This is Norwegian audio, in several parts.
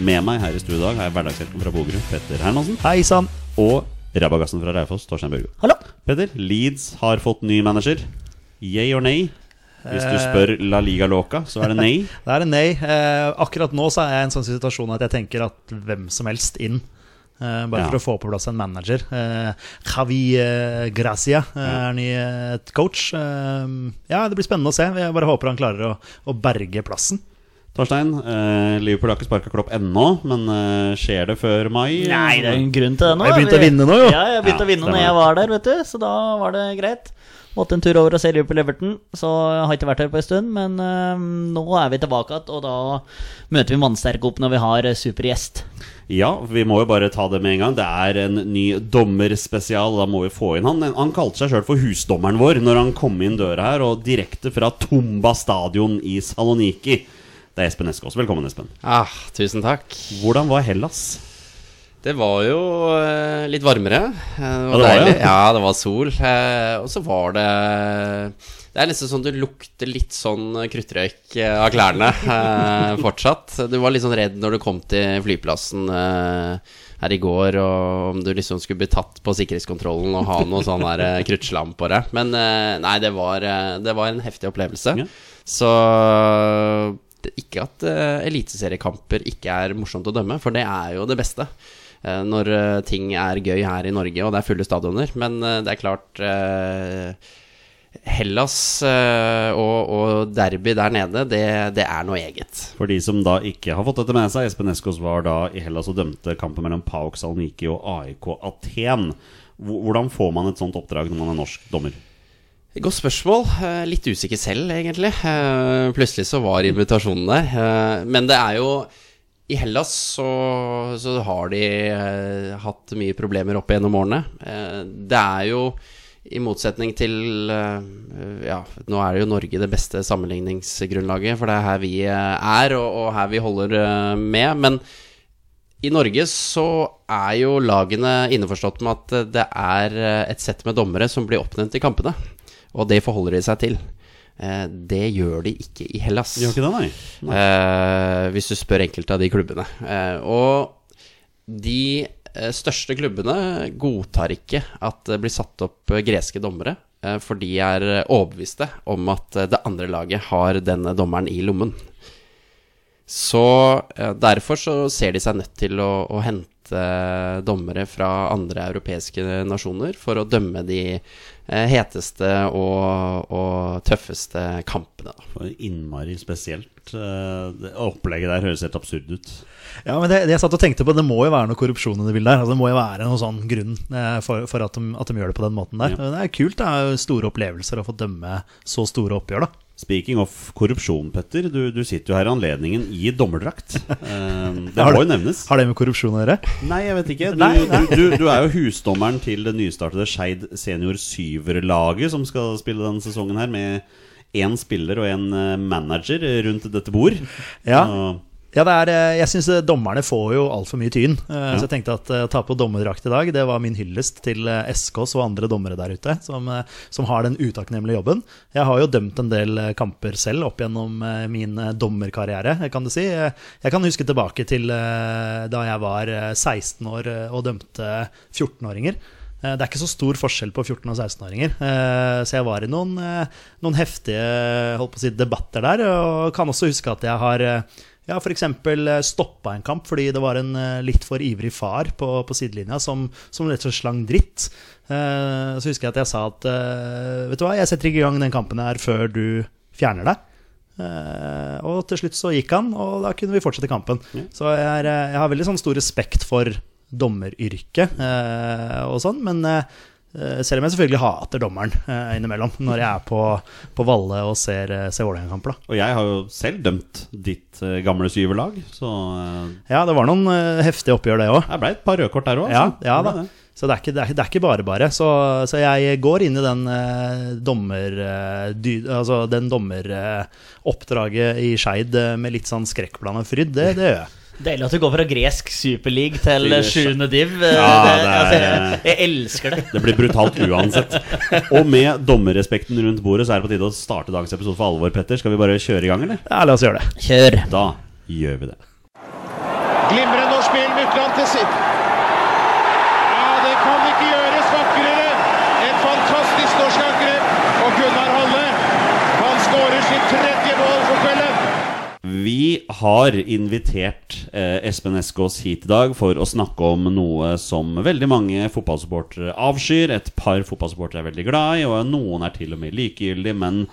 Med meg her i studio i dag har jeg hverdagshelten fra Bogerud, Petter Hermansen. Hei sann! Og rabagassen fra Raufoss, Torstein Børgo. Hallo! Petter, Leeds har fått ny manager. Yay or nay? Hvis du spør La Liga Loca, så er det nei. Det er det nei. Eh, akkurat nå så er jeg i en sånn situasjon at jeg tenker at hvem som helst inn. Eh, bare Ja. for å få på plass en manager. Eh, Javi eh, Gracia eh, er ny eh, coach. Eh, ja, det blir spennende å se. Jeg bare håper han klarer å, å berge plassen. Torstein, eh, Liverpool har ikke sparka Klopp ennå, men eh, skjer det før mai? Nei, det er en grunn til det nå. Jeg begynte å vinne nå, jo. Ja, jeg begynte Ja, å vinne når jeg var der, vet du. Så da var det greit. Måtte en tur over og se Liverpool Everton, så jeg har ikke vært her på en stund. Men eh, nå er vi tilbake igjen, og da møter vi mannsterke opp når vi har eh, supergjest. Ja, vi må jo bare ta det med en gang. Det er en ny dommerspesial. Da må vi få inn han. Han kalte seg sjøl for husdommeren vår når han kom inn døra her, og direkte fra Tumba stadion i Saloniki. Det er Espen Eskås. Velkommen, Espen. Ah, tusen takk. Hvordan var Hellas? Det var jo eh, litt varmere. Det var, Ja, det var deilig. det. Ja, det var sol. Eh, og så var det Det er nesten sånn du lukter litt sånn kruttrøyk eh, av klærne eh, fortsatt. Du var litt sånn redd når du kom til flyplassen eh, her i går, og om du liksom skulle bli tatt på sikkerhetskontrollen og ha noe sånn der eh, kruttslam på deg. Men eh, nei, det var, eh, det var en heftig opplevelse. Så ikke at uh, eliteseriekamper ikke er morsomt å dømme, for det er jo det beste. eh, når eh, ting er gøy her i Norge og det er fulle stadioner. Men eh, det er klart eh, Hellas eh, og, og derby der nede, det, det er noe eget. For de som da ikke har fått dette med seg, Espen Eskos var da i Hellas og dømte kampen mellom PAOK Saloniki og AIK Aten. Hvordan får man et sånt oppdrag når man er norsk dommer? Godt spørsmål. Eh, Litt usikker selv, egentlig. Eh, Plutselig så var invitasjonen der. Eh, Men det er jo I Hellas så, så har de hatt mye problemer opp gjennom årene. Det er jo i motsetning til Ja, nå er jo Norge det beste sammenligningsgrunnlaget, for det er her vi er, og, og her vi holder med. Men i Norge så er jo lagene innforstått med at det er et sett med dommere som blir oppnevnt i kampene. Og det forholder de seg til. Eh, Det gjør de ikke i Hellas. Gjør ikke det, nei? nei. Eh, hvis du spør enkelte av de klubbene. Eh, og de største klubbene godtar ikke at det blir satt opp greske dommere, for de er overbeviste om at det andre laget har denne dommeren i lommen. Så derfor så ser de seg nødt til å, å hente dommere fra andre europeiske nasjoner for å dømme de eh, heteste og, og tøffeste kampene. Innmari spesielt. Eh, Opplegget der høres helt absurd ut. Ja, men det, det jeg satt og tenkte på, det må jo være noe korrupsjon i det bildet der. Altså, det må jo være noen sånn grunn eh, for, for at, de, at de gjør det på den måten der. Ja. Det er kult. Det er jo store opplevelser å få dømme så store oppgjør, da. Speaking of korrupsjon, Petter. Du, du sitter jo her i anledningen i dommerdrakt. Eh, det må jo nevnes. Har det med korrupsjon å gjøre? Nei, jeg vet ikke. Du. Du, du, er jo husdommeren til det nystartede Skeid senior syverlaget, som skal spille denne sesongen her, med én spiller og en eh, manager rundt dette bord. Ja. Så- Ja, det er, eh, jeg syns dommerne får jo altfor mye tyn. Ja. Så jeg tenkte at eh, å ta på dommerdrakt i dag, det var min hyllest til eh, SKs og andre dommere der ute, som, eh, som har den utakknemlige jobben. Jeg har jo dømt en del eh, kamper selv opp gjennom eh, min eh, dommerkarriere, kan du si. Eh, Jeg kan huske tilbake til eh, da jeg var eh, 16 år eh, og dømte 14-åringer. Eh, Det er ikke så stor forskjell på 14- og 16-åringer. Eh, Så jeg var i noen, eh, noen heftige si, debatter der. Og kan også huske at jeg har, eh, ja, f.eks. stoppa en kamp fordi det var en eh, litt for ivrig far på, på sidelinja som, som rett og slett slang dritt. Eh, så husker jeg at jeg sa at eh, vet du hva, jeg setter ikke i gang den kampen her før du fjerner deg. Eh, og til slutt så gikk han, og da kunne vi fortsette kampen. Så jeg, er, eh, jeg har veldig sånn stor respekt for dommeryrket eh, og sånn, men eh, selv om jeg selvfølgelig hater dommeren eh, innimellom når jeg er på, på Valle og ser, eh, ser Vålerenga-kamper. Og jeg har jo selv dømt ditt eh, gamle syverlag, så eh, Ja, det var noen eh, heftige oppgjør, det òg. det ble et par rødkort der òg. Ja, ja da. Så det er, ikke, det, er, det er ikke bare bare. Så, så jeg går inn i den eh, dommer... eh, dy, altså den dommeroppdraget i Skeid eh, med litt sånn skrekkblanda fryd. Det, det gjør jeg. Deilig at du går fra gresk superleague til sjuende div. Ja, Det- det er- altså, jeg, jeg elsker det. Det blir brutalt uansett. Og med dommerrespekten rundt bordet, så er det på tide å starte dagens episode for alvor, Petter. Skal vi bare kjøre i gang, eller? Ja, la oss gjøre det. Kjør. Da gjør vi det. Glimrende norsk spill, Mykland til sitt. Ja, det kan ikke gjøres vakrere. Et fantastisk norsk angrep. Og Gunnar Halle, han skårer sitt tredje mål for kvelden. Vi har invitert eh, Espen Eskås hit i dag for å snakke om noe som veldig mange fotballsupportere avskyr. Et par fotballsupportere er veldig glad i, og noen er til og med likegyldig. Men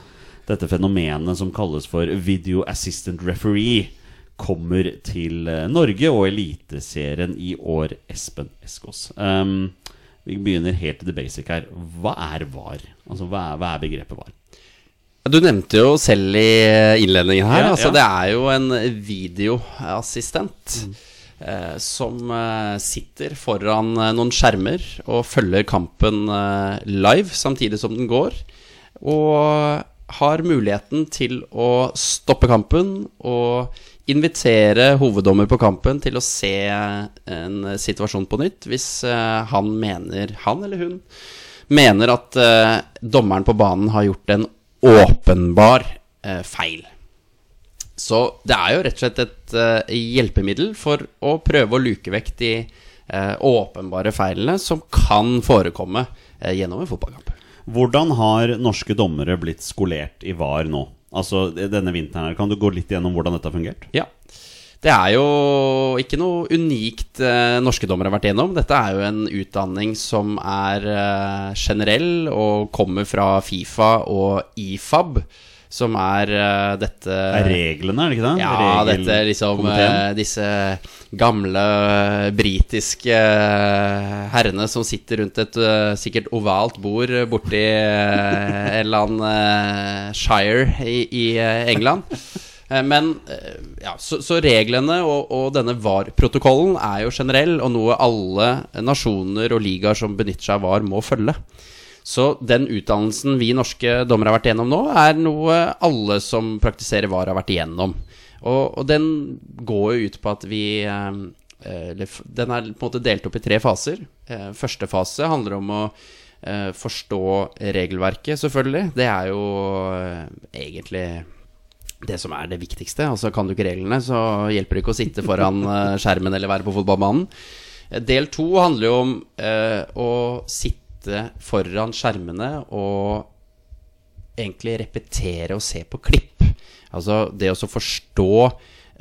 dette fenomenet som kalles for video assistant referee, kommer til eh, Norge og Eliteserien i år, Espen Eskås. Um, vi begynner helt til the basic her. Hva er VAR? Altså, hva er, hva er begrepet VAR? Du nevnte jo selv i innledningen her. Ja, altså ja. Det er jo en videoassistent eh, som eh, sitter foran eh, noen skjermer og følger kampen eh, live samtidig som den går. Og har muligheten til å stoppe kampen og invitere hoveddommer på kampen til å se en situasjon på nytt hvis eh, han mener, han eller hun, mener at eh, dommeren på banen har gjort en åpenbar eh, feil. Så det er jo rett og slett et eh, hjelpemiddel for å prøve å luke vekk de eh, åpenbare feilene som kan forekomme eh, gjennom en fotballkamp. Hvordan har norske dommere blitt skolert i VAR nå? Altså denne vinteren her, Kan du gå litt gjennom hvordan dette har fungert? Ja. Det er jo ikke noe unikt eh, norske dommere har vært igjennom. Dette er jo en utdanning som er eh, generell og kommer fra Fifa og IFAB, som er eh, dette Er reglene, er det ikke det? Ja, Regel- dette liksom eh, Disse gamle eh, britiske eh, herrene som sitter rundt et sikkert ovalt bord borti en eller annen Shire i, i England. Eh, Men eh, ja, så, så reglene og, og denne VAR-protokollen er jo generell, og noe alle nasjoner og ligaer som benytter seg av VAR, må følge. Så den utdannelsen vi norske dommere har vært igjennom nå, er noe alle som praktiserer VAR, har vært igjennom. Og, og den går jo ut på at vi eh, eller, Den er på en måte delt opp i tre faser. Første fase handler om å forstå regelverket, selvfølgelig. Det er jo egentlig det som er det viktigste. Altså Kan du ikke reglene, så hjelper det ikke å sitte foran eh, skjermen eller være på fotballbanen. Eh, Del to handler jo om eh, å sitte foran skjermene og egentlig repetere og se på klipp. Altså det å forstå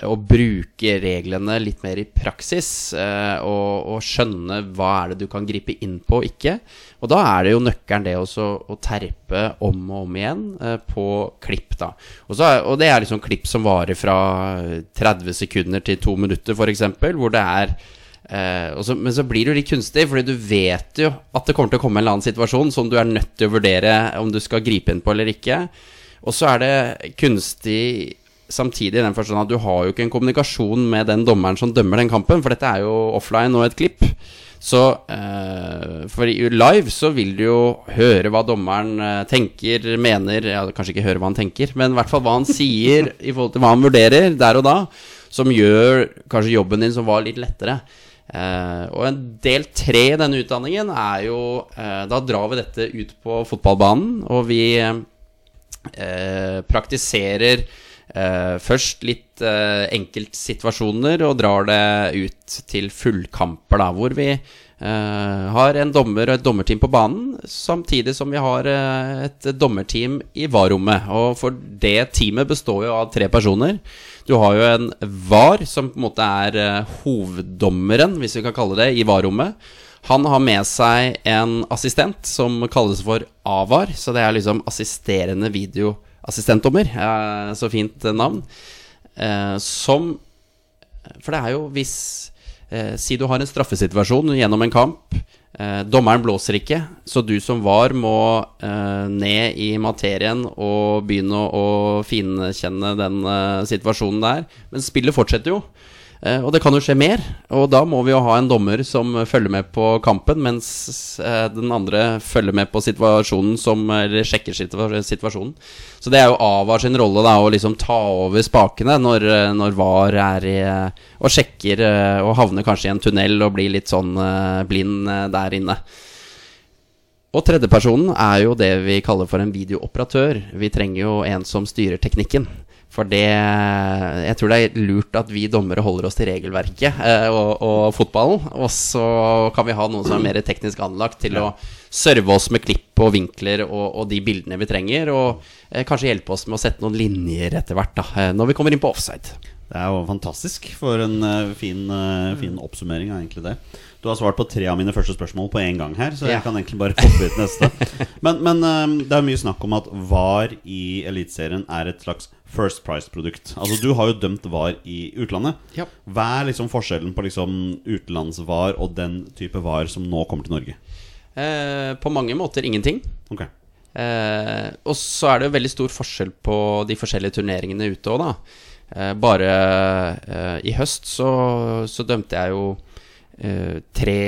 og bruke reglene litt mer i praksis, eh, og, og skjønne hva er det du kan gripe inn på og ikke. Og da er det jo nøkkelen det også å terpe om og om igjen eh, på klipp, da. Og, så og det er liksom klipp som varer fra 30 sekunder til to minutter, f.eks., hvor det er Eh, og så, men så blir det jo litt kunstig, fordi du vet jo at det kommer til å komme en eller annen situasjon som du er nødt til å vurdere om du skal gripe inn på eller ikke. Og så er det kunstig samtidig i den forstand at du har jo ikke en kommunikasjon med den dommeren som dømmer den kampen, for dette er jo offline og et klipp. Så eh, For live så vil du jo høre hva dommeren eh, tenker, mener Ja, kanskje ikke høre hva han tenker, men i hvert fall hva han sier i forhold til hva han vurderer der og da, som gjør kanskje jobben din som var litt lettere. Eh, og en del tre i denne utdanningen er jo eh, Da drar vi dette ut på fotballbanen, og vi eh, praktiserer først litt eh, enkeltsituasjoner og drar det ut til fullkamper, da, hvor vi eh, har en dommer og et dommerteam på banen, samtidig som vi har eh, et dommerteam i VAR-rommet. Og for det teamet består jo av tre personer. Du har jo en VAR, som på en måte er eh, hoveddommeren, hvis vi kan kalle det, i VAR-rommet. Han har med seg en assistent som kalles for AVAR, så det er liksom assisterende videoassistentdommer. Eh, så fint navn. Eh, som For det er jo hvis eh, Si du har en straffesituasjon gjennom en kamp. Dommeren blåser ikke, så du som var, må ned i materien og begynne å, finkjenne den situasjonen der. Men spillet fortsetter jo. Eh, og det kan jo skje mer, og da må vi jo ha en dommer som følger med på kampen, mens eh, den andre følger med på situasjonen som Eller sjekker situasjonen. Så det er jo Avar sin rolle da å liksom ta over spakene når, eh, når VAR er i Og sjekker og havner kanskje i en tunnel og blir litt sånn blind der inne. Og tredjepersonen er jo det vi kaller for en videooperatør. Vi trenger jo en som styrer teknikken. For det Jeg tror det er lurt at vi dommere holder oss til regelverket eh, og, og fotballen. Og så kan vi ha noen som er mer teknisk anlagt til å serve oss med klipp og vinkler og, og de bildene vi trenger. Og eh, kanskje hjelpe oss med å sette noen linjer etter hvert, da, eh, når vi kommer inn på offside. Det er jo fantastisk for en uh, fin, uh, fin oppsummering av egentlig det. Du har svart på tre av mine første spørsmål på en gang her, så jeg Ja. kan egentlig bare hoppe ut neste. Men, men eh, det er mye snakk om at VAR i Eliteserien er et slags First Price-produkt. Altså Du har jo dømt VAR i utlandet. Ja. Hva er liksom forskjellen på liksom utenlands-VAR og den type VAR som nå kommer til Norge? Eh, på mange måter ingenting. Okay. Eh, og så er det jo veldig stor forskjell på de forskjellige turneringene ute òg, da. Eh, bare eh, i høst så, så dømte jeg jo tre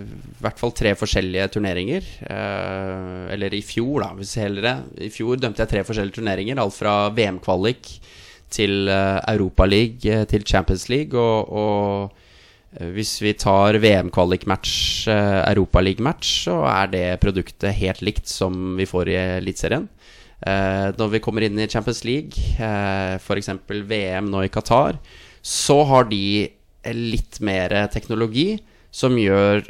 I hvert fall tre forskjellige turneringer. Eh, eller i fjor, da, hvis heller det. I fjor dømte jeg tre forskjellige turneringer. Alt fra VM-kvalik til uh, Europaliga til Champions League. Og, og eh, hvis vi tar VM-kvalik-match, Europaliga-match, så er det produktet helt likt som vi får i Eliteserien. Eh, når vi kommer inn i Champions League, uh, f.eks. VM nå i Qatar, så har de eh, litt mer teknologi som gjør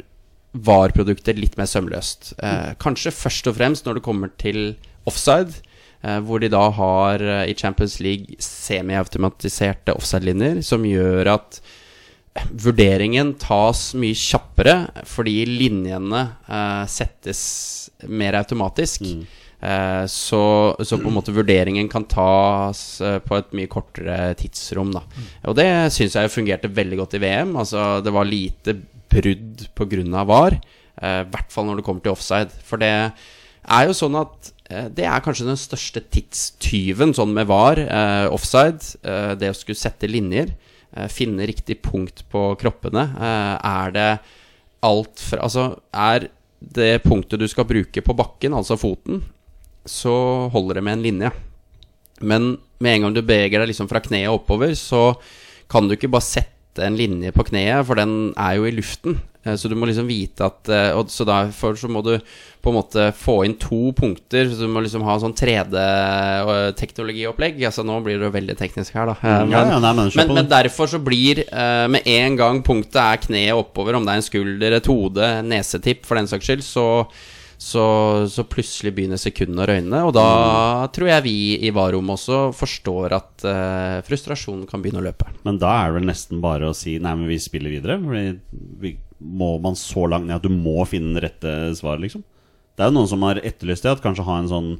VAR-produktet litt mer sømløst. Eh, kanskje først og fremst når det kommer til offside, eh, hvor de da har eh, i Champions League semiautomatiserte offside-linjer, som gjør at vurderingen tas mye kjappere fordi linjene eh, settes mer automatisk. Eh, så, så på en måte vurderingen kan tas eh, på et mye kortere tidsrom. Da. Og det syns jeg fungerte veldig godt i VM. Altså, det var lite brudd pga. VAR. eh, I hvert fall når det kommer til offside. For det er jo sånn at eh, det er kanskje den største tidstyven sånn med VAR, eh, offside. eh, det å skulle sette linjer. eh, finne riktig punkt på kroppene. Eh, er det alt fra Altså, er det punktet du skal bruke på bakken, altså foten, så holder det med en linje. Men med en gang du beveger deg liksom fra kneet oppover, så kan du ikke bare sette en linje på kneet, for den er jo i luften. Eh, Så du må liksom vite at eh, og Så derfor så må du på en måte få inn to punkter. Så du må liksom ha sånn 3D-teknologiopplegg. Altså nå blir det jo veldig teknisk her, da. Eh, Mm, ja, ja, nei, men men, men derfor så blir eh, med en gang punktet er kneet oppover, om det er en skulder, et hode, nesetipp for den saks skyld, så så, så plutselig begynner sekundene å røyne, og da Mm. tror jeg vi i VAR-rommet også forstår at eh, frustrasjonen kan begynne å løpe. Men da er det vel nesten bare å si Nei, men vi spiller videre. Fordi vi, må man så langt ned at du må finne det rette svaret, liksom? Det er jo noen som har etterlyst det, at kanskje ha en sånn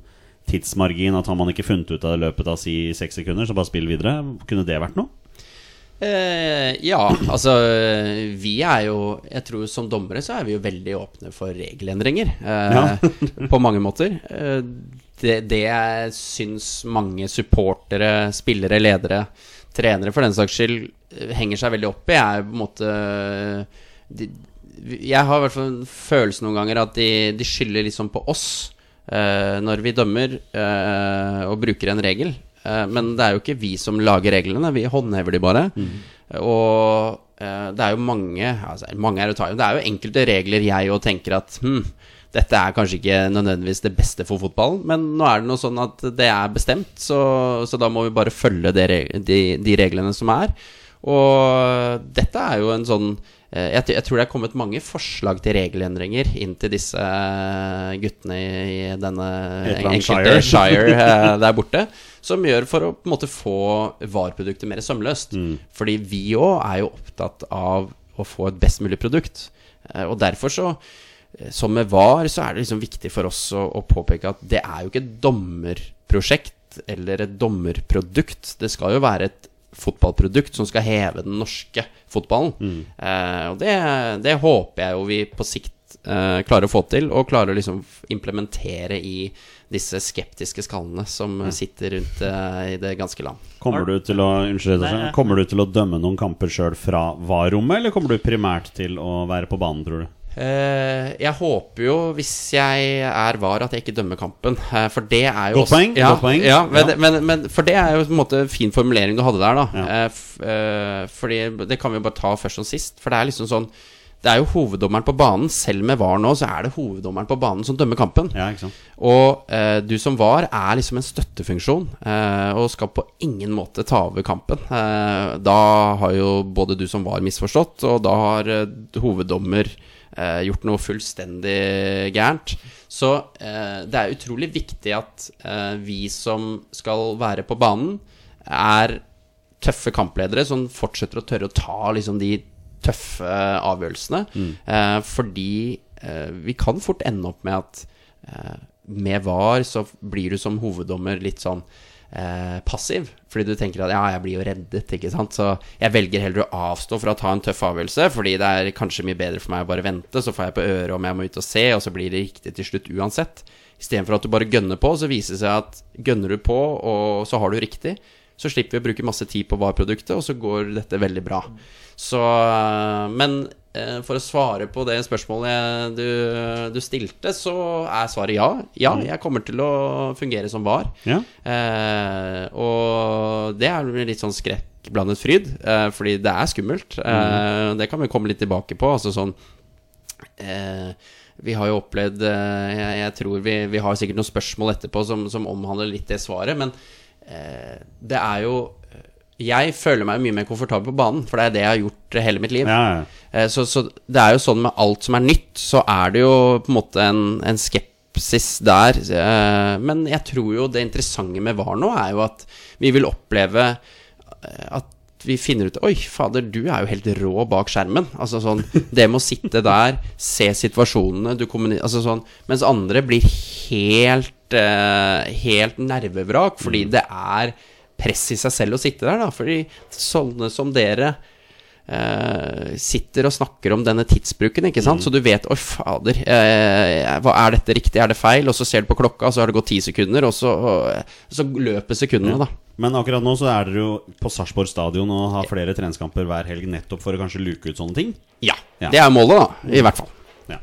tidsmargin. At har man ikke funnet ut av det løpet av si seks sekunder, så bare spill videre. Kunne det vært noe? Eh, ja, altså Vi er jo Jeg tror som dommere så er vi jo veldig åpne for regelendringer. Eh, på mange måter. Eh, det, det jeg syns mange supportere, spillere, ledere, trenere for den saks skyld eh, henger seg veldig opp i, er på en måte de, Jeg har i hvert fall en følelse noen ganger at de, de skylder liksom på oss eh, når vi dømmer eh, og bruker en regel. Eh, men det er jo ikke vi som lager reglene, vi håndhever de bare. Og eh, det er jo mange altså, Mange er å ta i. Det er jo enkelte regler jeg òg tenker at hm, dette er kanskje ikke nødvendigvis det beste for fotballen, men nå er det noe sånn at det er bestemt, så, så da må vi bare følge det, de, de reglene som er. Og dette er jo en sånn eh, jeg, jeg tror det er kommet mange forslag til regelendringer inn til disse guttene i, i denne enkelte Shire. Der borte. Som gjør for å på en måte få VAR-produktet mer sømløst. Fordi vi òg er jo opptatt av å få et best mulig produkt. Eh, Og derfor så eh, som med VAR, så er det liksom viktig for oss å, å påpeke at det er jo ikke et dommerprosjekt eller et dommerprodukt. Det skal jo være et fotballprodukt som skal heve den norske fotballen. Eh, og det, det håper jeg jo vi på sikt eh, klarer å få til, og klarer å liksom implementere i disse skeptiske skallene som sitter rundt eh, i det ganske land. Kommer du til å Unnskyld, Kommer du til å dømme noen kamper sjøl fra VAR-rommet, eller kommer du primært til å være på banen, tror du? Eh, jeg håper jo, hvis jeg er var, at jeg ikke dømmer kampen. eh, for det er jo Godt også- poeng, Ja, godt poeng. Ja, men, Ja. Men, men For det er jo på en måte fin formulering du hadde der, da. Ja. Eh, eh, fordi Det kan vi jo bare ta først som sist. For det er liksom sånn Det er jo hoveddommeren på banen. Selv med VAR nå, så er det hoveddommeren på banen som dømmer kampen. Ja, ikke sant? Og eh, du som var, er liksom en støttefunksjon, eh, og skal på ingen måte ta over kampen. Eh, da har jo både du som var misforstått, og da har eh, hoveddommer eh, gjort noe fullstendig gærent. Så eh, det er utrolig viktig at eh, vi som skal være på banen, er tøffe kampledere som fortsetter å tørre å ta liksom de tøffe avgjørelsene. Eh, fordi eh, vi kan fort ende opp med at eh, med VAR så blir du som hoveddommer litt sånn eh, passiv. Fordi du tenker at ja, jeg blir jo reddet, ikke sant. Så jeg velger heller å avstå fra å ta en tøff avgjørelse, fordi det er kanskje mye bedre for meg å bare vente, så får jeg på øret om jeg må ut og se, og så blir det riktig til slutt uansett. Istedenfor at du bare gønner på, så viser det seg at gønner du på, og så har du riktig, så slipper vi å bruke masse tid på VAR-produktet, og så går dette veldig bra. Så Men eh, for å svare på det spørsmålet du, du stilte, så er svaret ja. Ja, jeg kommer til å fungere som VAR. Ja. Eh, og det er litt sånn skrekkblandet fryd, eh, fordi det er skummelt. Eh, Det kan vi komme litt tilbake på. Altså sånn eh, Vi har jo opplevd eh, jeg, jeg tror vi, vi har sikkert noen spørsmål etterpå som, som omhandler litt det svaret, men eh, det er jo Jeg føler meg mye mer komfortabel på banen, for det er det jeg har gjort hele mitt liv. Ja, ja. Eh, Så, så det er jo sånn med alt som er nytt, så er det jo på en måte en, en skepsis der. Eh, Men jeg tror jo det interessante med VAR nå er jo at vi vil oppleve eh, at vi finner ut Oi, fader, du er jo helt rå bak skjermen. Altså sånn Det med å sitte der, se situasjonene, du kommuniserer Altså sånn Mens andre blir helt Helt nervevrak, fordi det er press i seg selv å sitte der, da. Fordi sånne som dere eh, sitter og snakker om denne tidsbruken, ikke sant? Så du vet Oi, fader, eh, hva er dette riktig, er det feil? Og så ser du på klokka, og så har det gått ti sekunder, og så, og så løper sekundene, da. Men akkurat nå så er dere jo på Sarpsborg stadion og har flere treningskamper hver helg nettopp for å kanskje luke ut sånne ting. Ja. Ja. Det er målet, da. I hvert fall. Ja.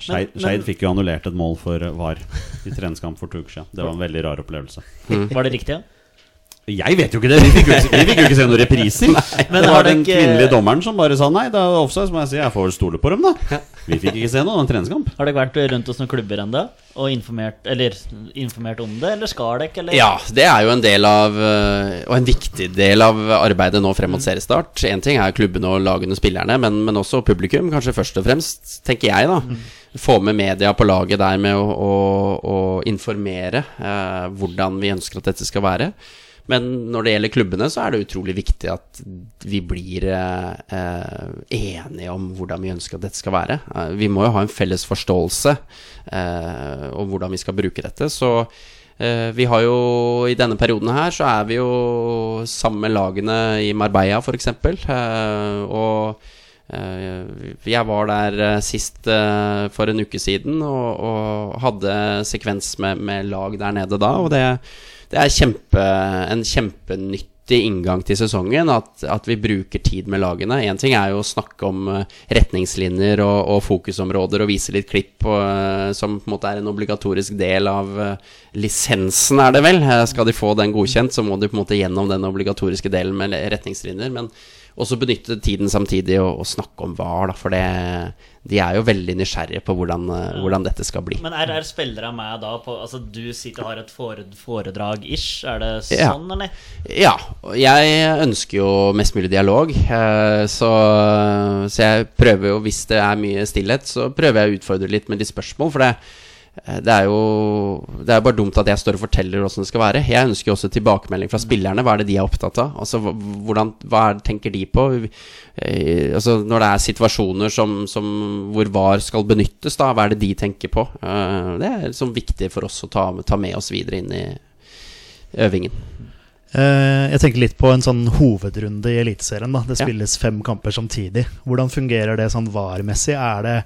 Skeid fikk jo annullert et mål for eh, VAR i treningskamp for to uker siden. Det var en veldig rar opplevelse. Var det riktig? Ja? Jeg vet jo ikke det! Vi fikk jo ikke, vi fikk jo ikke se noen repriser. Men det var den ikke- kvinnelige dommeren som bare sa nei, det er offside. Så må jeg si jeg får vel stole på dem, da. Vi fikk ikke se noe, det treningskamp. Har dere vært rundt hos noen klubber ennå og informert, eller, informert om det, eller skal dere? Eller? Ja, det er jo en del av øh, Og en viktig del av arbeidet nå frem mot seriestart. Én ting er klubbene og lagene og spillerne, men, men også publikum, kanskje først og fremst, tenker jeg, da. Få med media på laget der med å, å, å informere eh, hvordan vi ønsker at dette skal være. Men når det gjelder klubbene, så er det utrolig viktig at vi blir eh, eh, enige om hvordan vi ønsker at dette skal være. Eh, vi må jo ha en felles forståelse eh, om hvordan vi skal bruke dette. Så eh, vi har jo i denne perioden her så er vi jo sammen med lagene i Marbella f.eks. Eh, og eh, jeg var der sist for en uke siden og, og hadde sekvens med, med lag der nede da, og det, det er kjempe, en kjempenyttig inngang til sesongen at, at vi bruker tid med lagene. Én ting er jo å snakke om eh, retningslinjer og, og fokusområder og vise litt klipp og, eh, som på en måte er en obligatorisk del av eh, lisensen, er det vel. Skal de få den godkjent, så må de på en måte gjennom den obligatoriske delen med retningslinjer. Men også benytte tiden samtidig og, og snakke om VAR, da, for det, de er jo veldig nysgjerrige på hvordan, eh, hvordan dette skal bli. Men er, er spillere med da på Altså, du sitter og har et foredrag-ish? Er det Ja. sånn, eller? Ja, jeg ønsker jo mest mulig dialog. eh, Så, så jeg prøver jo, hvis det er mye stillhet, så prøver jeg å utfordre litt med de spørsmål. For det, det er jo Det er bare dumt at jeg står og forteller hvordan det skal være. Jeg ønsker jo også tilbakemelding fra spillerne. Hva er det de er opptatt av? Altså, hvordan, hva er, tenker de på? Eh, Altså, når det er situasjoner som, som hvor VAR skal benyttes, da, hva er det de tenker på? Eh, Det er liksom viktig for oss å ta, ta med oss videre inn i øvingen. Eh, Jeg tenker litt på en sånn hovedrunde i Eliteserien. Det Ja. spilles fem kamper samtidig. Hvordan fungerer det sånn VAR-messig? Er det eh,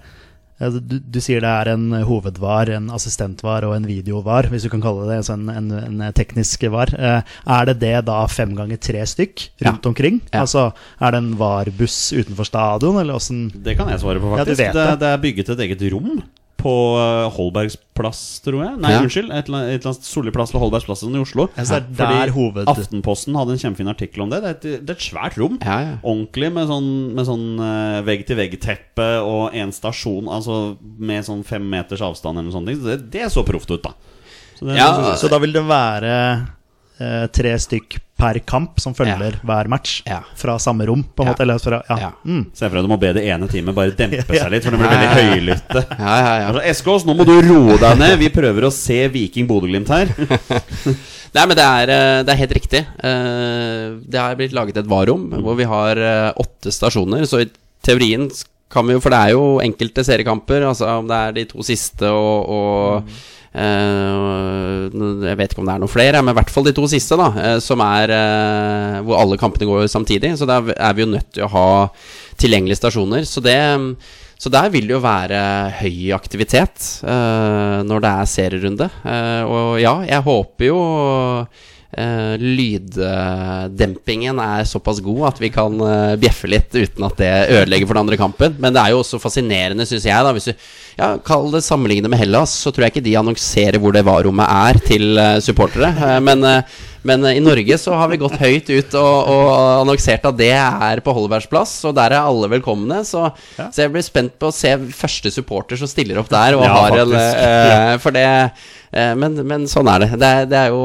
du, du sier det er en hovedvar, en assistentvar og en videovar, hvis du kan kalle det altså en, en, en teknisk var. Eh, Er det det da fem ganger tre stykk rundt Ja. omkring? Ja. Altså, Er det en VAR-buss utenfor stadion, eller åssen Det kan jeg svare på, faktisk. Ja, det. det. Det, er bygget et eget rom på eh, Holbergs plass, tror jeg. Nei, Ja. unnskyld. Et eller annet- solig annet plass eller Holbergs plass i Oslo. Ja, så er der hoved- Aftenposten hadde en kjempefin artikkel om det. Det er et, det er et svært rom. Ja, ja. Ordentlig med sånn, med sånn eh, vegg-til-vegg-teppe og en stasjon, altså med sånn fem meters avstand eller noe sånt. Så Det, det så proft ut, da. Så det, Ja, Så da vil det være eh, tre stykk per kamp som følger hver match Ja. fra samme rom, på en Ja. måte? Eller fra, ja. Ja. Mm. Se for deg du må be det ene teamet bare dempe seg litt, for de blir veldig høylytte. Ja, ja, ja. Altså, Eskås, nå må du roe deg ned. Vi prøver å se Viking Bodø-Glimt her. Nei, men det er, eh, det er helt riktig. Eh, Det har blitt laget et varom hvor vi har åtte stasjoner. Så i teorien kan vi jo For det er jo enkelte seriekamper, altså om det er de to siste og, og eh, Jeg vet ikke om det er noen flere, men i hvert fall de to siste, da. eh, Som er eh, hvor alle kampene går samtidig. Så da er vi jo nødt til å ha tilgjengelige stasjoner. Så det så der vil det jo være høy aktivitet eh, når det er serierunde. Eh, og ja, jeg håper jo eh, lyddempingen er såpass god at vi kan uh, bjeffe litt uten at det ødelegger for den andre kampen. Men det er jo også fascinerende, syns jeg. da Hvis du ja, Kall det sammenligne med Hellas, så tror jeg ikke de annonserer hvor det varrommet er til uh, supportere. Men men i Norge så har vi gått høyt ut og, og annonsert at det er på Holbergs plass, og der er alle velkomne. Så, så jeg blir spent på å se første supporter som stiller opp der. Og Ja, har en, for det men, men sånn er det. Det er, det, er jo,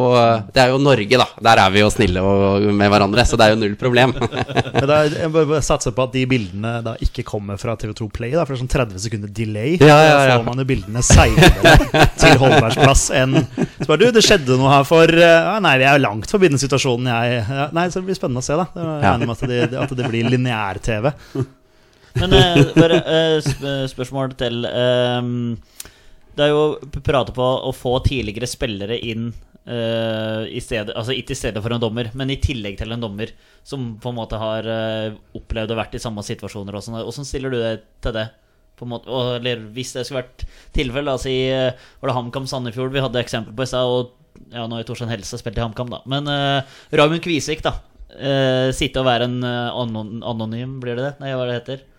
det er jo Norge, da. Der er vi jo snille og, med hverandre, så det er jo null problem. Men da, jeg bare- satser på at de bildene da ikke kommer fra TV2 Play, da, for det er sånn 30 sekunder delay. Ja, ja, ja. Da får man jo bildene seinere til Holbergs enn Så bare du, det skjedde noe her for eh, ja, Nei, vi er jo langt forbi den situasjonen jeg ja, Nei, så det blir spennende å se, da. Jeg Ja. regner med at det, at det blir lineær-TV. Men eh, bare eh, sp spørsmål til ehm, Det er jo p- pratet på å få tidligere spillere inn uh, i stedet, altså ikke i stedet for en dommer, men i tillegg til en dommer som på en måte har uh, opplevd og vært i samme situasjoner. og sånn. Stiller du deg til det? Måte, eller hvis det skulle vært tilfelle, altså i eh, Var det HamKam Sandefjord vi hadde eksempel på i stad? Og ja, nå har Torstein Helse spilt i HamKam, da. Men uh, Raymond Kvisvik, da. Uh, sitte og være en uh, anon anonym, blir det det? Nei, hva det heter det?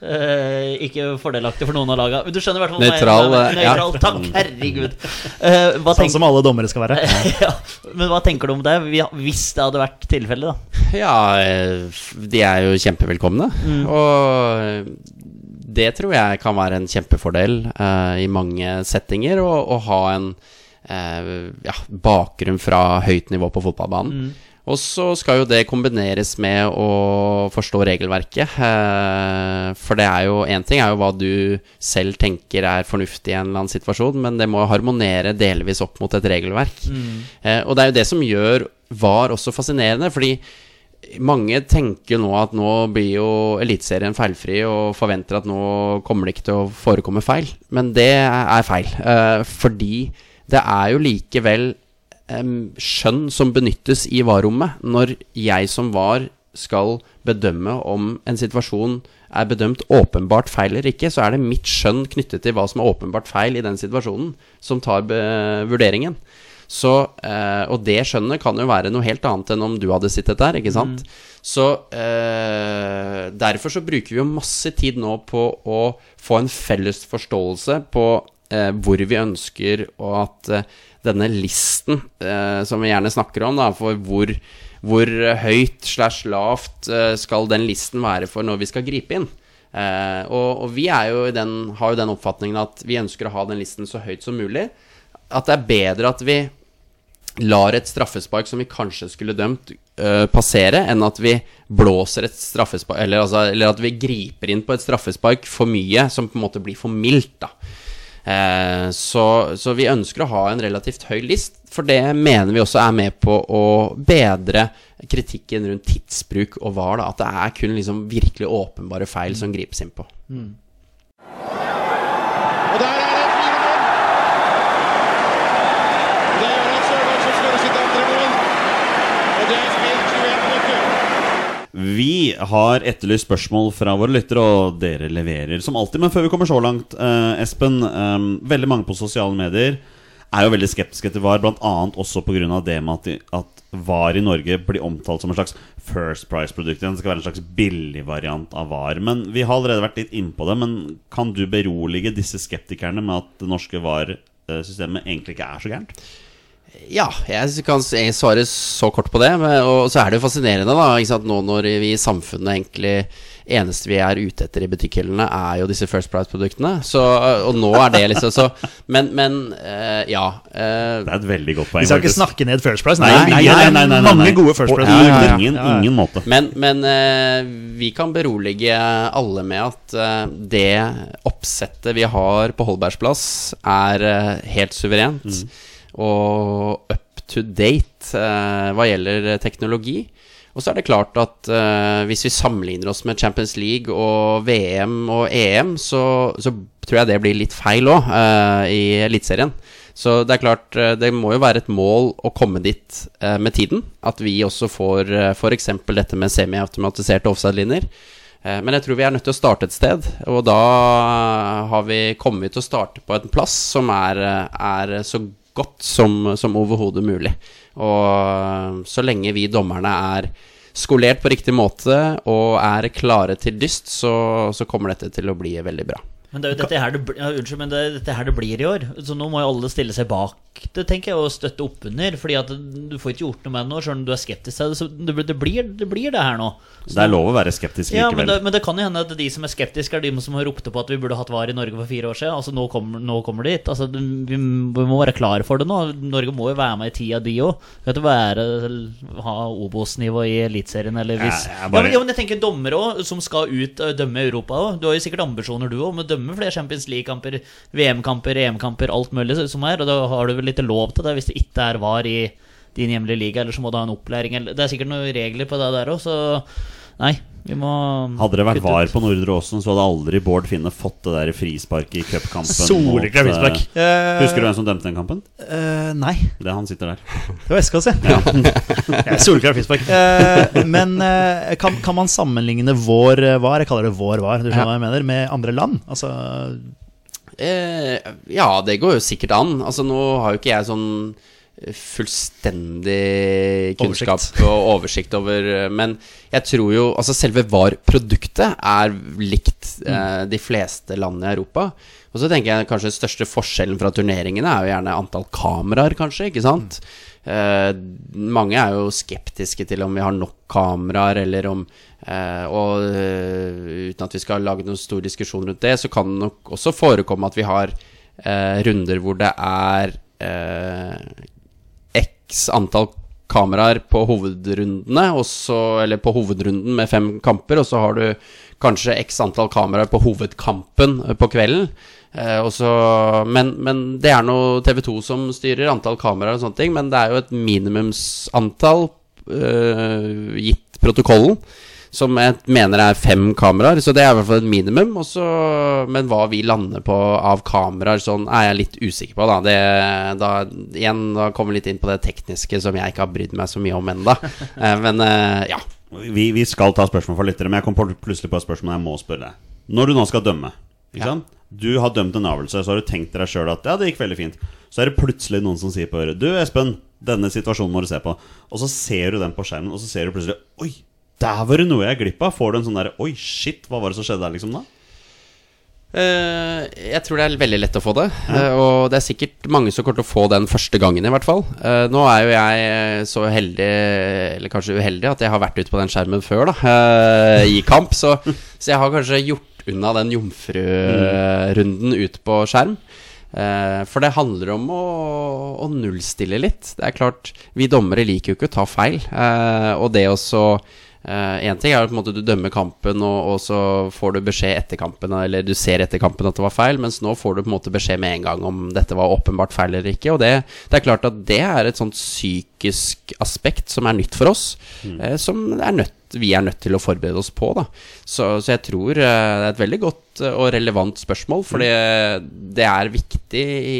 Eh, ikke fordelaktig for noen av laga. Du skjønner i hvert fall Neutral Nøytral, eh, ja. Takk, herregud. Eh, Sånn tenk- som alle dommere skal være. ja, men hva tenker du om det, hvis det hadde vært tilfellet, da? Ja, de er jo kjempevelkomne. Og det tror jeg kan være en kjempefordel eh, i mange settinger, å ha en eh, ja, bakgrunn fra høyt nivå på fotballbanen. Og så skal jo det kombineres med å forstå regelverket. eh, For det er jo én ting er jo hva du selv tenker er fornuftig i en eller annen situasjon, men det må harmonere delvis opp mot et regelverk. Mm. Og det er jo det som gjør VAR også fascinerende, fordi mange tenker nå at nå blir jo Eliteserien feilfri og forventer at nå kommer det ikke til å forekomme feil. Men det er feil. eh, fordi det er jo likevel skjønn som benyttes i VAR-rommet når jeg som VAR skal bedømme om en situasjon er bedømt åpenbart feil eller ikke, så er det mitt skjønn knyttet til hva som er åpenbart feil i den situasjonen, som tar vurderingen. Så, eh, og det skjønnet kan jo være noe helt annet enn om du hadde sittet der, ikke sant? Så eh, derfor så bruker vi jo masse tid nå på å få en felles forståelse på eh, hvor vi ønsker og at eh, denne listen eh, som vi gjerne snakker om, da, for hvor, hvor høyt slash lavt eh, skal den listen være for når vi skal gripe inn. Eh, og, og vi jo den, har jo den oppfatningen at vi ønsker å ha den listen så høyt som mulig. At det er bedre at vi lar et straffespark som vi kanskje skulle dømt, øh, passere, enn at vi blåser et straffespark eller, altså, eller at vi griper inn på et straffespark for mye, som på en måte blir for mildt. da så, så vi ønsker å ha en relativt høy list, for det mener vi også er med på å bedre kritikken rundt tidsbruk og VAR. da At det er kun liksom virkelig åpenbare feil som gripes inn på. Og der er det 4-0. Det gjør at Sørloth som skårer sitt andre mål. Og det er spilt 21 minutter. Vi har etterlyst spørsmål fra våre lyttere, og dere leverer som alltid. Men før vi kommer så langt, eh, Espen. eh, veldig mange på sosiale medier er jo veldig skeptiske til VAR, bl.a. også pga. det med at, de- at VAR i Norge blir omtalt som en slags First Price-produkt. Det skal være en slags billig variant av VAR. Men Vi har allerede vært litt innpå det. Men kan du berolige disse skeptikerne med at det norske VAR-systemet egentlig ikke er så gærent? Ja, jeg kan svare så kort på det. Men, og så er det jo fascinerende, da. Ikke sant? Nå når vi i samfunnet egentlig eneste vi er ute etter i butikkhyllene, er jo disse First Price-produktene. Og nå er det liksom så Men, men uh, ja. Uh, Det er et veldig godt poeng. Vi skal ikke snakke ned First Price. Nei, Nei, nei, nei, nei, nei, nei, mange gode First På Price. Ja, ja, ja. ingen, ingen måte. Men, men uh, vi kan berolige alle med at det oppsettet vi har på Holbergs plass, er helt suverent og up to date eh, hva gjelder teknologi. Og så er det klart at eh, hvis vi sammenligner oss med Champions League og VM og EM, så, så tror jeg det blir litt feil òg, i Eliteserien. Så det er klart, eh, det må jo være et mål å komme dit eh, med tiden. At vi også får eh, f.eks. dette med semiautomatiserte offside-linjer. Eh, men jeg tror vi er nødt til å starte et sted, og da har vi kommet til å starte på en plass som er, eh, er så godt som, som overhodet mulig. Og eh, så lenge vi dommerne er skolert på riktig måte og er klare til dyst, så, så kommer dette til å bli veldig bra. Men det er jo dette her det, ja, unnskyld, men det er dette her det blir i år. Så nå må jo alle stille seg bak det, tenker jeg, og støtte opp under. Fordi at du får ikke gjort noe med det nå, selv om du er skeptisk til det. Så det, blir- det, blir, det blir det her nå. Så Det er lov å være skeptisk Ja, men det, men det kan jo hende at de som er skeptiske, er de som har ropt på at vi burde hatt VAR i Norge for fire år siden. Altså, nå kommer, nå kommer det hit. Altså, vi, vi må være klare for det nå. Norge må jo være med i tida, de òg. Ha Obos-nivå i Eliteserien, eller hvis Ja, bare- men, ja, men jeg tenker dommere òg, som skal ut og dømme Europa òg. Du har jo sikkert ambisjoner, du òg, om å dømme flere Champions League-kamper, VM-kamper, EM-kamper, alt mulig som er. Og da har du vel litt lov til det hvis det ikke er VAR i din hjemlige liga, eller så må du ha en opplæring. Det er sikkert noen regler på det der òg, så nei, Hadde det vært VAR på Nordre Åsen, så hadde aldri Bård Finne fått det der frisparket i cupkampen. Soleklar frispark. eh, Eh, Husker du hvem som dømte den kampen? Uh, nei, Det er han sitter der. det var SK ja. ja Soleklar frispark. Eh, men kan, kan man sammenligne vår var, jeg kaller det vår var, du skjønner hva jeg mener, med andre land? Altså, Eh, ja, det går jo sikkert an. Altså, nå har jo ikke jeg sånn fullstendig kunnskap Oversikt. og oversikt over eh, Men jeg tror jo Altså, selve VAR-produktet er likt eh, de fleste land i Europa. Og så tenker jeg kanskje den største forskjellen fra turneringene er jo gjerne antall kameraer, kanskje, ikke sant? Eh, mange er jo skeptiske til om vi har nok kameraer, eller om eh, Og eh, uten at vi skal lage noen stor diskusjon rundt det, så kan det nok også forekomme at vi har eh, runder hvor det er eh, x antall kameraer på hovedrundene, og så- eller på hovedrunden med fem kamper, og så har du kanskje x antall kameraer på hovedkampen eh, på kvelden. Eh, og så- men, men det er nå TV2 som styrer antall kameraer og sånne ting, men det er jo et minimumsantall eh, gitt protokollen. Som jeg mener er fem kameraer, så det er i hvert fall et minimum. Også, men hva vi lander på av kameraer, sånn er jeg litt usikker på. Da. Det, da, igjen, da kommer vi litt inn på det tekniske som jeg ikke har brydd meg så mye om ennå. Eh, men eh, ja. Vi, vi skal ta spørsmål fra lyttere, men jeg kom plutselig på et spørsmål jeg må spørre deg. Når du nå skal dømme Ja. Du har dømt en avgjørelse, så har du tenkt deg sjøl at ja, det gikk veldig fint. Så er det plutselig noen som sier på øret Du, Espen, denne situasjonen må du se på. Og så ser du den på skjermen, og så ser du plutselig Oi, der var det noe jeg glipp av. Får du en sånn derre Oi, shit, hva var det som skjedde der, liksom, da? Uh, jeg tror det er veldig lett å få det. eh, og det er sikkert mange som kommer til å få den første gangen, i hvert fall. Uh, nå er jo jeg så heldig, eller kanskje uheldig, at jeg har vært ute på den skjermen før, da. I kamp. Så, så jeg har kanskje gjort unna den jomfrurunden ut på skjerm. For det handler om å, å nullstille litt. Det er klart, vi dommere liker jo ikke å ta feil. Og det også Én ting er at måte du dømmer kampen, og, og så får du beskjed etter kampen, eller du ser etter kampen at det var feil, mens nå får du på en måte beskjed med en gang om dette var åpenbart feil eller ikke. Og det, det er klart at det er et sånt psykisk aspekt som er nytt for oss, eh, som er nødt, vi er nødt til å forberede oss på. Da. Så, så jeg tror eh, det er et veldig godt eh, og relevant spørsmål, for mm. det er viktig i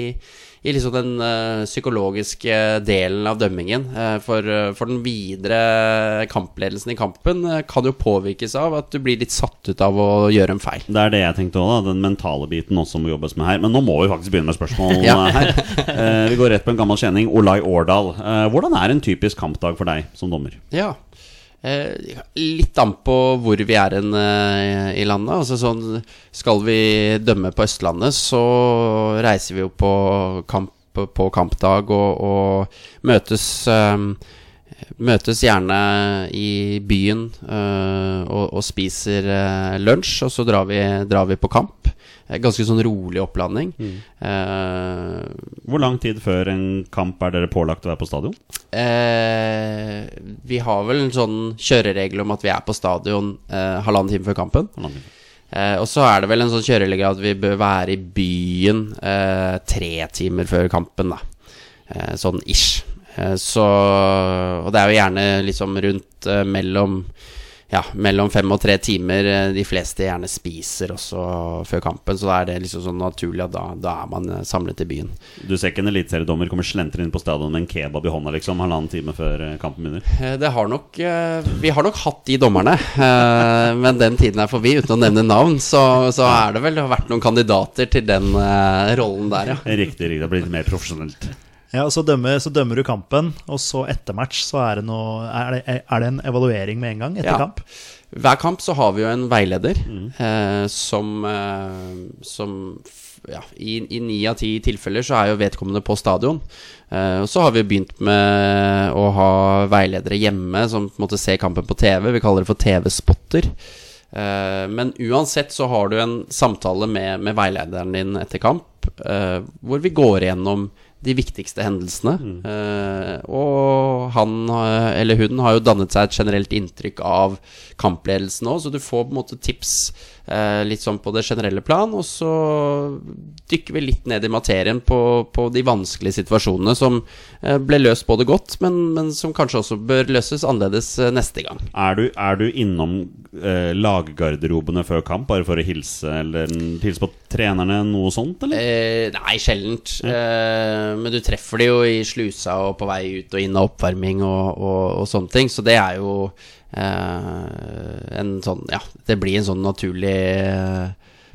i liksom den uh, psykologiske delen av dømmingen. Uh, for, uh, for den videre kampledelsen i kampen kan jo påvirkes av at du blir litt satt ut av å gjøre en feil. Det er det jeg tenkte òg, den mentale biten også må jobbes med her. Men nå må vi faktisk begynne med spørsmål Ja. her. Vi går rett på en gammel kjenning. Olai Årdal. Hvordan er en typisk kampdag for deg som dommer? Ja. Eh, litt an på hvor vi er hen eh, i landet. Altså sånn Skal vi dømme på Østlandet, så reiser vi jo på kamp på kampdag og, og møtes um, Møtes gjerne i byen uh, og, og spiser uh, lunsj, og så drar vi, drar vi på kamp. Eh, Ganske sånn rolig opplanding. Eh, Hvor lang tid før en kamp er dere pålagt å være på stadion? Eh, vi har vel en sånn kjøreregel om at vi er på stadion eh, halvannen time før kampen. Halvannen time. Eh, og så er det vel en sånn kjøreregel at vi bør være i byen eh, tre timer før kampen, da. Eh, sånn ish. Eh, så Og det er jo gjerne liksom rundt mellom ja, mellom fem og tre timer eh, de fleste gjerne spiser også før kampen. Så da er det liksom sånn naturlig at da, da er man eh, samlet i byen. Du ser ikke en eliteseriedommer komme slenter inn på stadion med en kebab i hånda liksom halvannen time før eh, kampen begynner? Det har nok, vi har nok hatt de dommerne, men den tiden er forbi. Uten å nevne navn, så, så er det vel vært noen kandidater til den rollen der, ja. Riktig, riktig. Det blir litt mer profesjonelt. Ja, så dømmer, så dømmer du kampen, og så etter match så er det, noe, er det, er det en evaluering med en gang etter Ja. kamp? Hver kamp så har vi jo en veileder eh, som, eh, som ja, i, ni av ti tilfeller så er jo vedkommende på stadion. Eh, og så har vi begynt med å ha veiledere hjemme som på en måte ser kampen på TV. Vi kaller det for TV-spotter. Eh, men uansett så har du en samtale med, med veilederen din etter kamp, eh, hvor vi går igjennom de viktigste hendelsene. Eh, og han eh, eller hun har jo dannet seg et generelt inntrykk av kampledelsen òg, så du får på en måte tips litt sånn på det generelle plan, og så dykker vi litt ned i materien på, på de vanskelige situasjonene som eh, ble løst både godt, men, men som kanskje også bør løses annerledes eh, neste gang. Er du, er du innom eh, laggarderobene før kamp bare for å hilse eller hilse på trenerne, noe sånt, eller? Eh, nei, sjeldent. Eh, men du treffer de jo i slusa og på vei ut og inn av oppvarming og, og, og sånne ting. Så det er jo eh, en sånn Ja, det blir en sånn naturlig eh,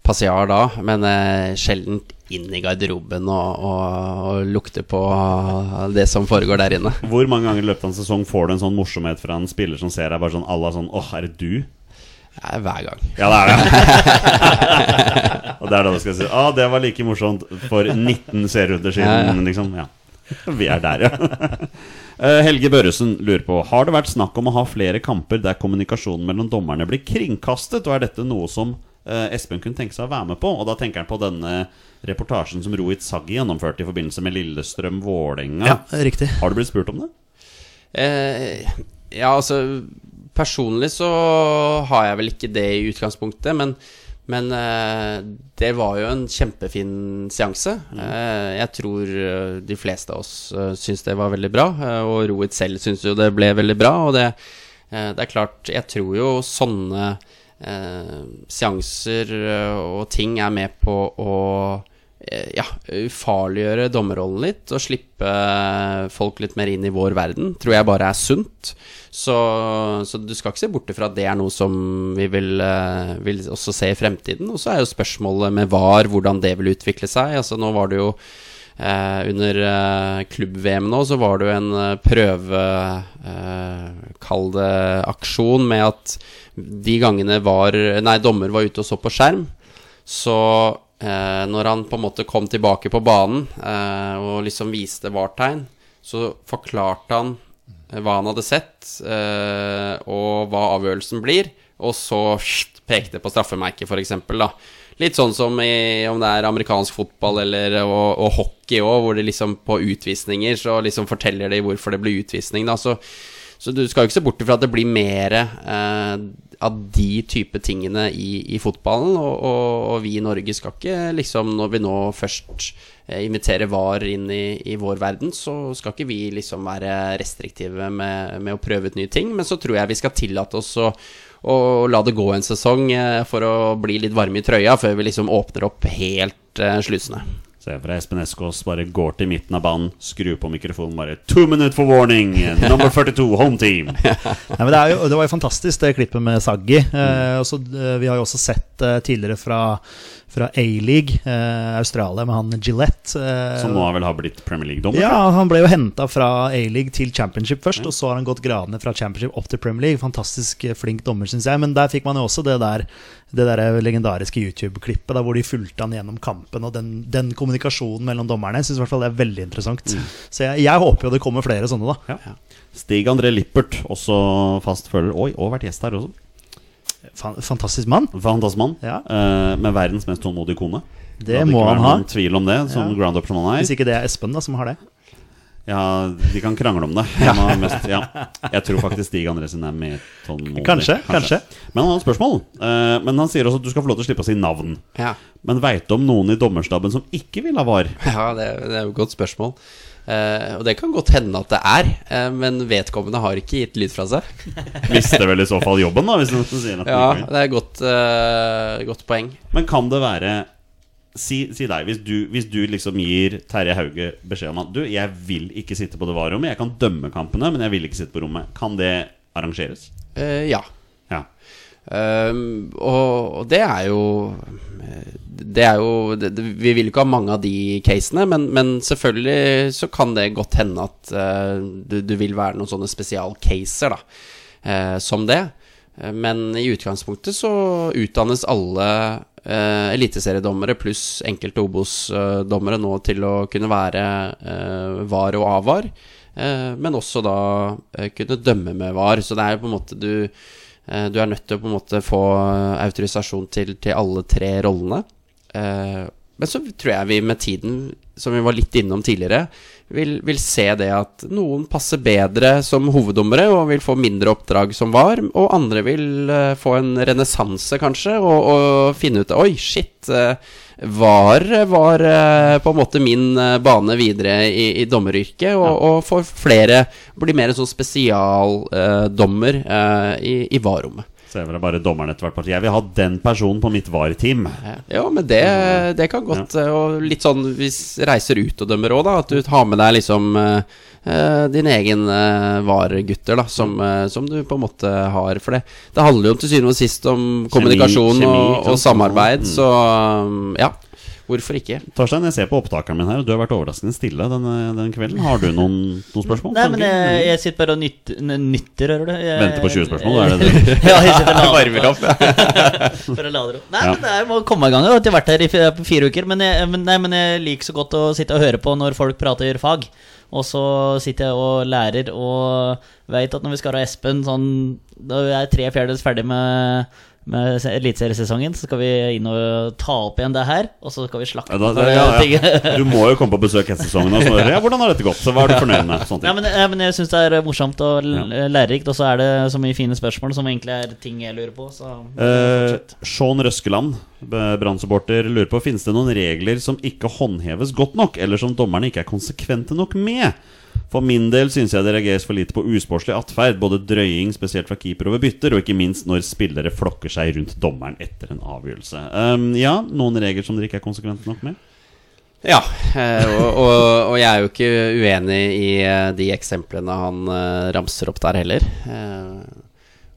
passiar da, men eh, sjeldent inn i garderoben og, og, og lukte på det som foregår der inne. Hvor mange ganger i løpet av en sesong får du en sånn morsomhet fra en spiller som ser deg bare sånn Alle er sånn Åh, er det du? Ja, hver gang. Ja, det er det. Og det er da du skal si ah, det var like morsomt for 19 serierunder siden, Ja, ja. liksom. Ja. Vi er der, ja. Eh, Helge Børresen lurer på Har det vært snakk om å ha flere kamper der kommunikasjonen mellom dommerne blir kringkastet, og er dette noe som eh, Espen kunne tenke seg å være med på? Og da tenker han på denne reportasjen som Rohit Saggi gjennomførte i forbindelse med Lillestrøm-Vålerenga. Ja, riktig. Har du blitt spurt om det? Eh, ja, altså Personlig så har jeg vel ikke det i utgangspunktet, men, men eh, det var jo en kjempefin seanse. Eh, jeg tror eh, de fleste av oss uh, syns det var veldig bra, og Rohit selv syns jo det ble veldig bra. Og det, det er klart, jeg tror jo sånne seanser og ting er med på å ja, ufarliggjøre dommerrollen litt og slippe eh, folk litt mer inn i vår verden, tror jeg bare er sunt. Så, så du skal ikke se bort fra at det er noe som vi vil, eh, vil også se i fremtiden. Og så er jo spørsmålet med VAR, hvordan det vil utvikle seg. Altså Nå var det jo eh, under eh, klubb-VM nå, så var det jo en eh, prøve eh, Kall det aksjon med at de gangene var, nei, dommer var ute og så på skjerm, Så eh, når han på en måte kom tilbake på banen eh, og liksom viste VAR-tegn, så forklarte han eh, hva han hadde sett, eh, og hva avgjørelsen blir, og så pekte på straffemerket, f.eks. Litt sånn som i, om det er amerikansk fotball eller og, og hockey òg, hvor det liksom på utvisninger så liksom forteller de hvorfor det blir utvisning. Da. Så, så du skal jo ikke se bort ifra at det blir mer eh, av de type tingene i, i fotballen. Og, og, og vi i Norge skal ikke liksom, når vi nå først eh, inviterer VAR inn i, i vår verden, så skal ikke vi liksom være restriktive med, med å prøve ut nye ting. Men så tror jeg vi skal tillate oss å og la det gå en sesong eh, for å bli litt varme i trøya før vi liksom åpner opp helt eh, slusene. Se for deg Espen Eskås bare går til midten av banen, skrur på mikrofonen bare Two minute for warning! Number 42, home team! ja, men det, jo, det var jo fantastisk, det klippet med Saggi. Eh, også, eh, vi har jo også sett eh, tidligere fra, fra A-league, eh, Australia, med han Gillette. eh, Som nå vel har blitt Premier League-dommer. Ja, han ble jo henta fra A-league til Championship først, og så har han gått gradene fra Championship opp til Premier League. Fantastisk eh, flink dommer, syns jeg. Men der fikk man jo også det der Det der legendariske YouTube-klippet hvor de fulgte han gjennom kampen, og den, den kommunikasjonen mellom dommerne. Syns i hvert fall det er veldig interessant. Så jeg, jeg håper jo det kommer flere sånne, da. Ja. Stig André Lippert, også fast følger. Oi, og vært gjest her også. Fantastisk mann. Fantastisk mann. Ja. uh, med verdens mest tålmodige kone. Det må han ha. tvil om det, som Ja. ground up som han Hvis er. ikke det er Espen da som har det. Ja, de kan krangle om det. Mest, ja. Jeg tror faktisk Stig André sin er mer tålmodig. Kanskje, kanskje. Men han har et spørsmål. Eh, men han sier også at du skal få lov til å slippe å si navn. Ja, Men veit du om noen i dommerstaben som ikke vil ha var? ja det, det er jo et godt spørsmål. Uh, og det kan godt hende at det er, uh, men vedkommende har ikke gitt lyd fra seg. Mister vel i så fall jobben, da, Ja, det er et godt, uh, godt poeng. Men kan det være Si, si deg, hvis du, hvis du liksom gir Terje Hauge beskjed om at Du, jeg vil ikke sitte på det varerommet. Jeg kan dømme kampene, men jeg vil ikke sitte på rommet. Kan det arrangeres? Eh, ja. Ja. Um, og, og det er jo Det er jo det, Vi vil ikke ha mange av de casene, men, men selvfølgelig så kan det godt hende at uh, du, du vil være noen sånne spesialcaser, da, uh, som det. Eh, Men i utgangspunktet så utdannes alle eh, eliteseriedommere pluss enkelte Obos-dommere nå til å kunne være eh, VAR og AVAR, eh, men også da eh, kunne dømme med VAR. Så det er jo på en måte du eh, Du er nødt til å på en måte få autorisasjon til, til alle tre rollene. Eh, men så tror jeg vi med tiden, som vi var litt innom tidligere, vil, vil se det at noen passer bedre som hoveddommere og vil få mindre oppdrag som var, og andre vil uh, få en renessanse, kanskje, og, og finne ut Oi, shit. Uh, var, var eh, på en måte min eh, bane videre i, i dommeryrket, og, og for flere blir mer en sånn spesialdommer eh, i, i VAR-rommet. Så jeg vil bare dommeren etter hvert parti. Jeg vil ha den personen på mitt VAR-team. Ja, men det, det kan godt ja. Og litt sånn hvis reiser ut og dømmer òg, da. At du har med deg liksom eh, eh, din egen VAR-gutter, da, som, eh, som du på en måte har. For det, det handler jo til syvende og sist om kommunikasjon kjemi, og, og samarbeid, Mm. så um, ja. Hvorfor ikke? Torstein, jeg ser på opptakeren min her, og du har vært overraskende stille denne, den kvelden. Har du noen, noen spørsmål? Nei, men jeg, jeg sitter bare og nytter, nytter hører du. Jeg, Venter på 20 spørsmål, er det det? ja, jeg sitter og Varmer opp. For å lade opp. Nei, Ja. men jeg må komme i gang. Jeg har vært her i fire uker. Men jeg, men, nei, men jeg liker så godt å sitte og høre på når folk prater fag. Og så sitter jeg og lærer og veit at når vi skal ha Espen sånn Da er jeg tre fjerdedels ferdig med, med eliteseriesesongen, så skal vi inn og ta opp igjen det her. Og så skal vi slakte Ja, da, ja, ja. Du må jo komme på besøk etter sesongen og spørre ja, hvordan har dette gått. Så hva er du fornøyd med? Ting. men, ja, men jeg syns det er morsomt og lærerikt, og så er det så mye fine spørsmål som egentlig er ting jeg lurer på. Så Eh. Sean Røskeland, Brann-supporter, lurer på Finnes det noen regler som ikke håndheves godt nok, eller som dommerne ikke er konsekvente nok med? For min del syns jeg det reageres for lite på usportslig atferd, både drøying, spesielt fra keeper over bytter, og ikke minst når spillere flokker seg rundt dommeren etter en avgjørelse. Um, ja, noen regler som dere ikke er konsekvente nok med? Ja, eh, og, og, og jeg er jo ikke uenig i eh, de eksemplene han eh, ramser opp der heller.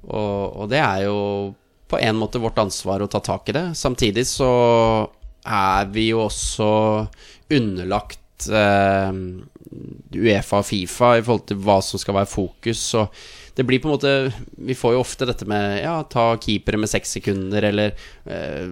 Og, og det er jo på en måte vårt ansvar å ta tak i det. Samtidig så er vi jo også underlagt Uefa og Fifa i forhold til hva som skal være fokus. Så det blir på en måte Vi får jo ofte dette med Ja, ta keepere med seks sekunder, eller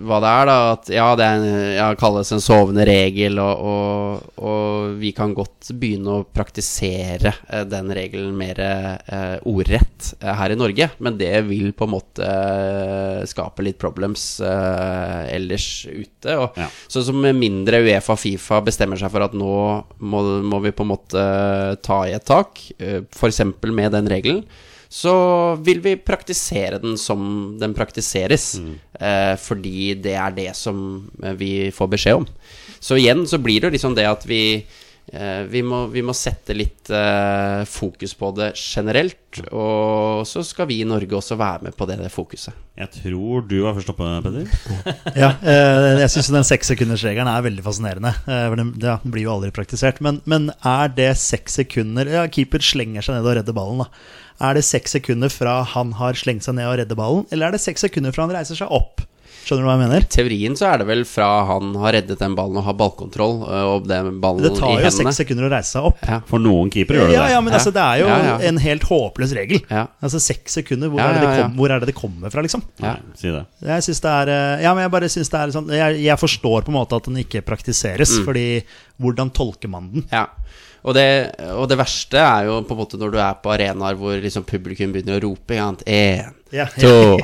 hva det er, da. At ja, det en, ja, kalles en sovende regel, og, og, og vi kan godt begynne å praktisere eh, den regelen mer eh, ordrett eh, her i Norge, men det vil på en måte eh, skape litt problems eh, ellers ute. Og, Ja. Så som mindre Uefa og Fifa bestemmer seg for at nå må, må vi på en måte ta i et tak, eh, f.eks. med den regelen, så vil vi praktisere den som den praktiseres. Eh, fordi det er det som eh, vi får beskjed om. Så igjen så blir det liksom det at vi vi, må, vi må sette litt eh, fokus på det generelt, og så skal vi i Norge også være med på det, det fokuset. Jeg tror du var først oppe, Peder. Ja, eh, jeg syns den sekssekundersregelen er veldig fascinerende. eh, for Den, ja, den blir jo aldri praktisert. Men, men er det seks sekunder Ja, keeper slenger seg ned og redder ballen, da. Er det seks sekunder fra han har slengt seg ned og redder ballen, eller er det seks sekunder fra han reiser seg opp? Skjønner du hva jeg mener? teorien så er det vel fra han har reddet den ballen og har ballkontroll øh, og den ballen Det tar jo seks sekunder å reise seg opp. Ja. For noen keepere gjør det Ja, det. ja, men altså, det er jo Ja, ja. en helt håpløs regel. Ja. Altså Seks sekunder, hvor, Ja, er det det ja, ja. kom, hvor er det det kommer fra, liksom? Ja. Si det. Jeg synes det er eh, Ja, men jeg bare syns det er sånn jeg, jeg forstår på en måte at den ikke praktiseres, Mm. fordi hvordan tolker man den? Ja. Og det, og det verste er jo på en måte når du er på arenaer hvor liksom publikum begynner å rope. Én, Ja, to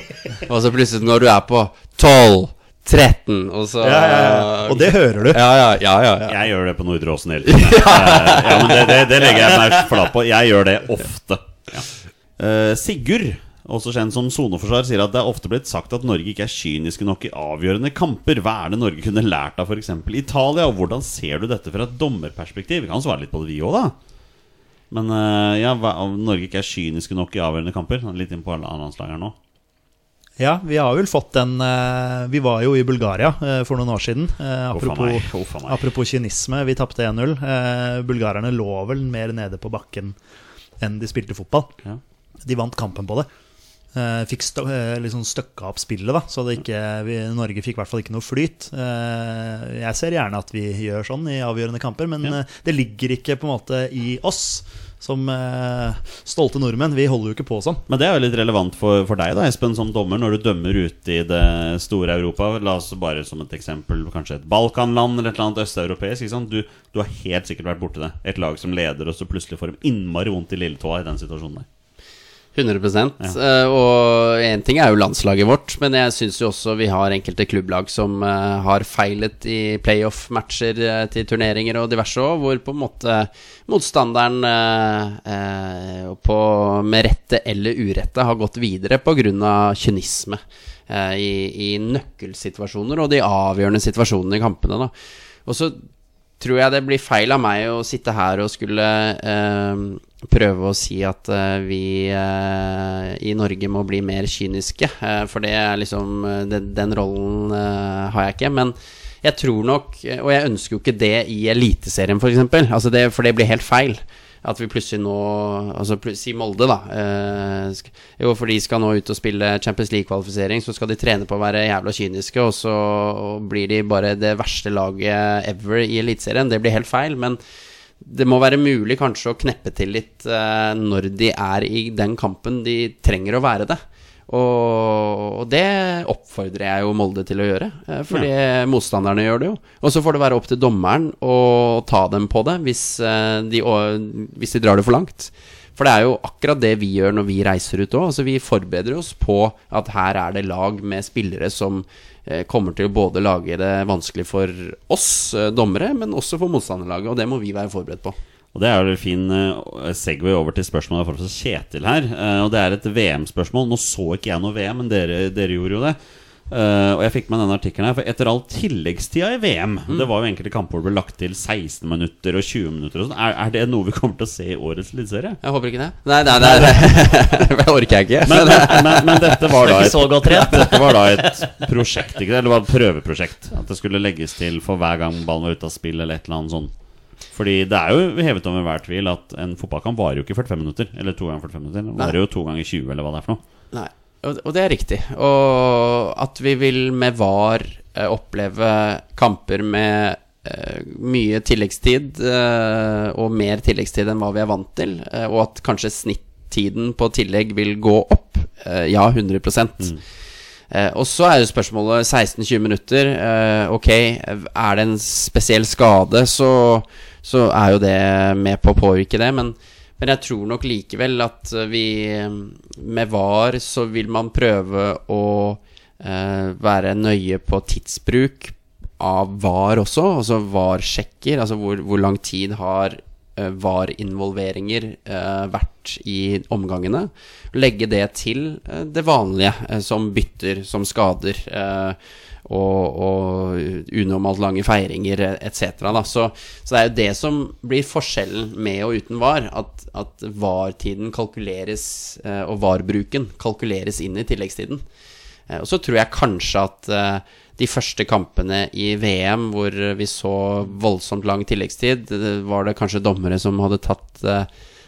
Og så plutselig når du er på tolv, 13, og så Ja, ja, ja. Og det hører du. Ja, ja, ja. Jeg gjør det på Nordre Åsen hele tiden. Eh, Ja, men det, det, det legger jeg meg flat på. Jeg gjør det ofte. Ja. Eh, Sigurd, også kjent som soneforsvar, sier at det er ofte blitt sagt at Norge ikke er kyniske nok i avgjørende kamper. Hva er det Norge kunne lært av f.eks. Italia, og hvordan ser du dette fra et dommerperspektiv? Vi kan svare litt på det, vi òg, da. Men eh, ja, hva, Norge ikke er kyniske nok i avgjørende kamper? Litt inn på landslaget her nå. Ja, vi har vel fått den eh, Vi var jo i Bulgaria eh, for noen år siden. Apropos, huff meg. apropos kynisme, vi tapte 1-0. Eh, bulgarerne lå vel mer nede på bakken enn de spilte fotball. Ja. De vant kampen på det. Eh, fikk stø eh, liksom støkka opp spillet, da, så det ikke, vi, Norge fikk i hvert fall ikke noe flyt. Eh, jeg ser gjerne at vi gjør sånn i avgjørende kamper, men Ja. det ligger ikke på en måte i oss som stolte nordmenn. Vi holder jo ikke på sånn. Men det er jo litt relevant for, for deg da, Espen, som dommer, når du dømmer ute i det store Europa. La oss bare som et eksempel kanskje et Balkanland eller et eller annet østeuropeisk. Du, du har helt sikkert vært borti det. Et lag som leder, og så plutselig får de innmari vondt i lilletåa i den situasjonen der. 100 Eh, Og én ting er jo landslaget vårt, men jeg syns jo også vi har enkelte klubblag som uh, har feilet i playoff-matcher uh, til turneringer og diverse òg, hvor på en måte motstanderen på, med rette eller urette har gått videre pga. kynisme i, i nøkkelsituasjoner og de avgjørende situasjonene i kampene. Da. Og så tror jeg det blir feil av meg å sitte her og skulle eh, prøve å si at eh, vi eh, i Norge må bli mer kyniske. eh, for det er liksom Den, rollen har jeg ikke. Men jeg tror nok, og jeg ønsker jo ikke det i Eliteserien f.eks., altså det, for det blir helt feil. At vi plutselig nå Altså si Molde, da. Jo, for de skal nå ut og spille Champions League-kvalifisering, så skal de trene på å være jævla kyniske, og så blir de bare det verste laget ever i Eliteserien. Det blir helt feil, men det må være mulig kanskje å kneppe til litt eh, når de er i den kampen de trenger å være det. Og, og det oppfordrer jeg jo Molde til å gjøre, eh, fordi motstanderne gjør det jo. Og så får det være opp til dommeren å ta dem på det hvis, eh, de, å- hvis de drar det for langt. For det er jo akkurat det vi gjør når vi reiser ut òg. Altså, vi forbereder oss på at her er det lag med spillere som eh, kommer til å både lage det vanskelig for oss eh, dommere, men også for motstanderlaget. Og det må vi være forberedt på. Og det er jo en fin eh, segway over til spørsmålet fra Kjetil her. og det er et VM-spørsmål. Nå så ikke jeg noe VM, men dere, dere gjorde jo det. Eh, og jeg fikk med denne artikkelen her, for etter all tilleggstida i VM Det var jo enkelte kamper hvor det ble lagt til 16 minutter og 20 minutter og sånn. Er, er det noe vi kommer til å se i årets eliteserie? Jeg håper ikke det. Nei, nei, nei, nei. det orker jeg ikke. Men, men, men, men dette var et. Dette var da et prosjekt, ikke det? Eller var et prøveprosjekt? At det skulle legges til for hver gang ballen var ute av spill, eller et eller annet sånt. Fordi det er jo hevet over hver tvil at en fotballkamp varer jo ikke 45 minutter. Eller to ganger 45 minutter. Det varer jo to ganger 20, eller hva det er for noe. Nei, og, det er riktig. Og at vi vil med VAR eh, oppleve kamper med eh, mye tilleggstid, eh, og mer tilleggstid enn hva vi er vant til, og at kanskje snittiden på tillegg vil gå opp. Ja, 100 mm. og så er jo spørsmålet 16-20 minutter. Ok, er det en spesiell skade, så, så er jo det med på å påvirke det. Men, men jeg tror nok likevel at vi Med VAR så vil man prøve å eh, være nøye på tidsbruk av VAR også. Altså VAR-sjekker. Altså hvor, hvor lang tid har eh, VAR-involveringer eh, vært i omgangene. Legge det til eh, det vanlige, eh, som bytter, som skader. eh, og, og unormalt lange feiringer etc. Så, så det er jo det som blir forskjellen med og uten VAR. At, at VAR-tiden kalkuleres, eh, og VAR-bruken kalkuleres inn i tilleggstiden. Eh, Og så tror jeg kanskje at eh, de første kampene i VM hvor vi så voldsomt lang tilleggstid, var det kanskje dommere som hadde tatt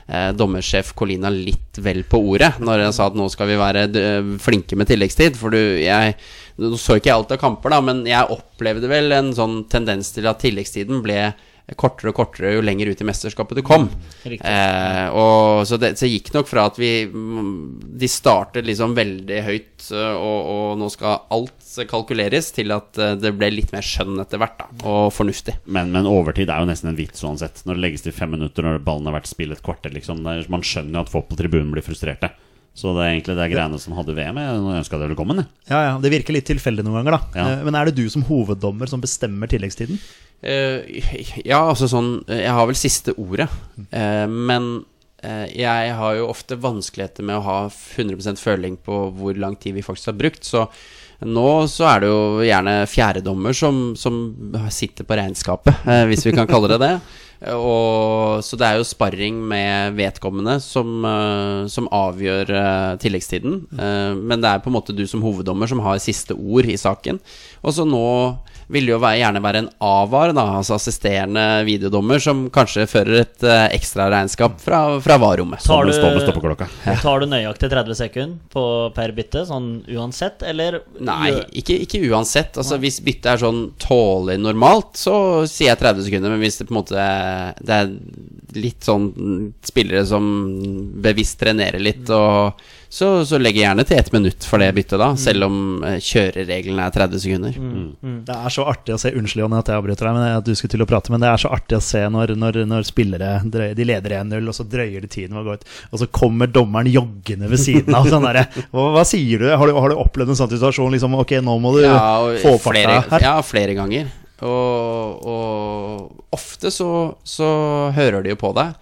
eh, dommersjef Colina litt vel på ordet når han sa at nå skal vi være eh, flinke med tilleggstid. For du, jeg Nå så ikke jeg alt av kamper, da, men jeg opplevde vel en sånn tendens til at tilleggstiden ble kortere og kortere jo lenger ut i mesterskapet du kom. Eh, og så det, så gikk nok fra at vi mm, De startet liksom veldig høyt, eh, og, og nå skal alt kalkuleres, til at eh, det ble litt mer skjønn etter hvert, da, og fornuftig. Men, men overtid er jo nesten en vits uansett. Når det legges til fem minutter når ballen har vært spillet kvarter. Liksom. Man skjønner jo at folk på tribunen blir frustrerte. Så det er egentlig det greiene som hadde VM. Jeg ønska det velkommen. Ja, ja, Det virker litt tilfeldig noen ganger, da. Ja. Eh, Men er det du som hoveddommer som bestemmer tilleggstiden? Uh, ja, altså sånn Jeg har vel siste ordet. Uh, men uh, jeg har jo ofte vanskeligheter med å ha 100% føling på hvor lang tid vi faktisk har brukt. Så nå så er det jo gjerne fjerdedommer som, som sitter på regnskapet, hvis vi kan kalle det det. Og, så det er jo sparring med vedkommende som, eh, som avgjør eh, tilleggstiden. Eh, men det er på en måte du som hoveddommer som har siste ord i saken. Og så nå vil jo være, gjerne være en AVAR, da, altså assisterende videodommer, som kanskje fører et uh, ekstraregnskap fra, fra VAR-rommet. Tar det du, stoppeklokka. tar du nøyaktig 30 sekunder på per bytte, sånn uansett, eller Nei, ikke, ikke uansett. Altså Hvis byttet er sånn tålelig normalt, så sier jeg 30 sekunder. Men hvis det på en måte Det er litt sånn spillere som bevisst trenerer litt, og så, så legger jeg gjerne til ett minutt for det byttet, da. Selv om eh, kjørereglene er 30 sekunder. Det er så artig å se Unnskyld, Jonny, at jeg avbryter deg, men at du skulle til å prate, men det er så artig å se når, når, når spillere drøyer, De leder 1-0, og så drøyer de tiden med å gå ut, og så kommer dommeren joggende ved siden av. Sånn derre hva, hva sier du? Har, du? har du opplevd en sånn situasjon? Liksom, ok, nå må du Ja, og få farta deg her. ja, flere ganger. Og, og ofte så, så hører de jo på deg.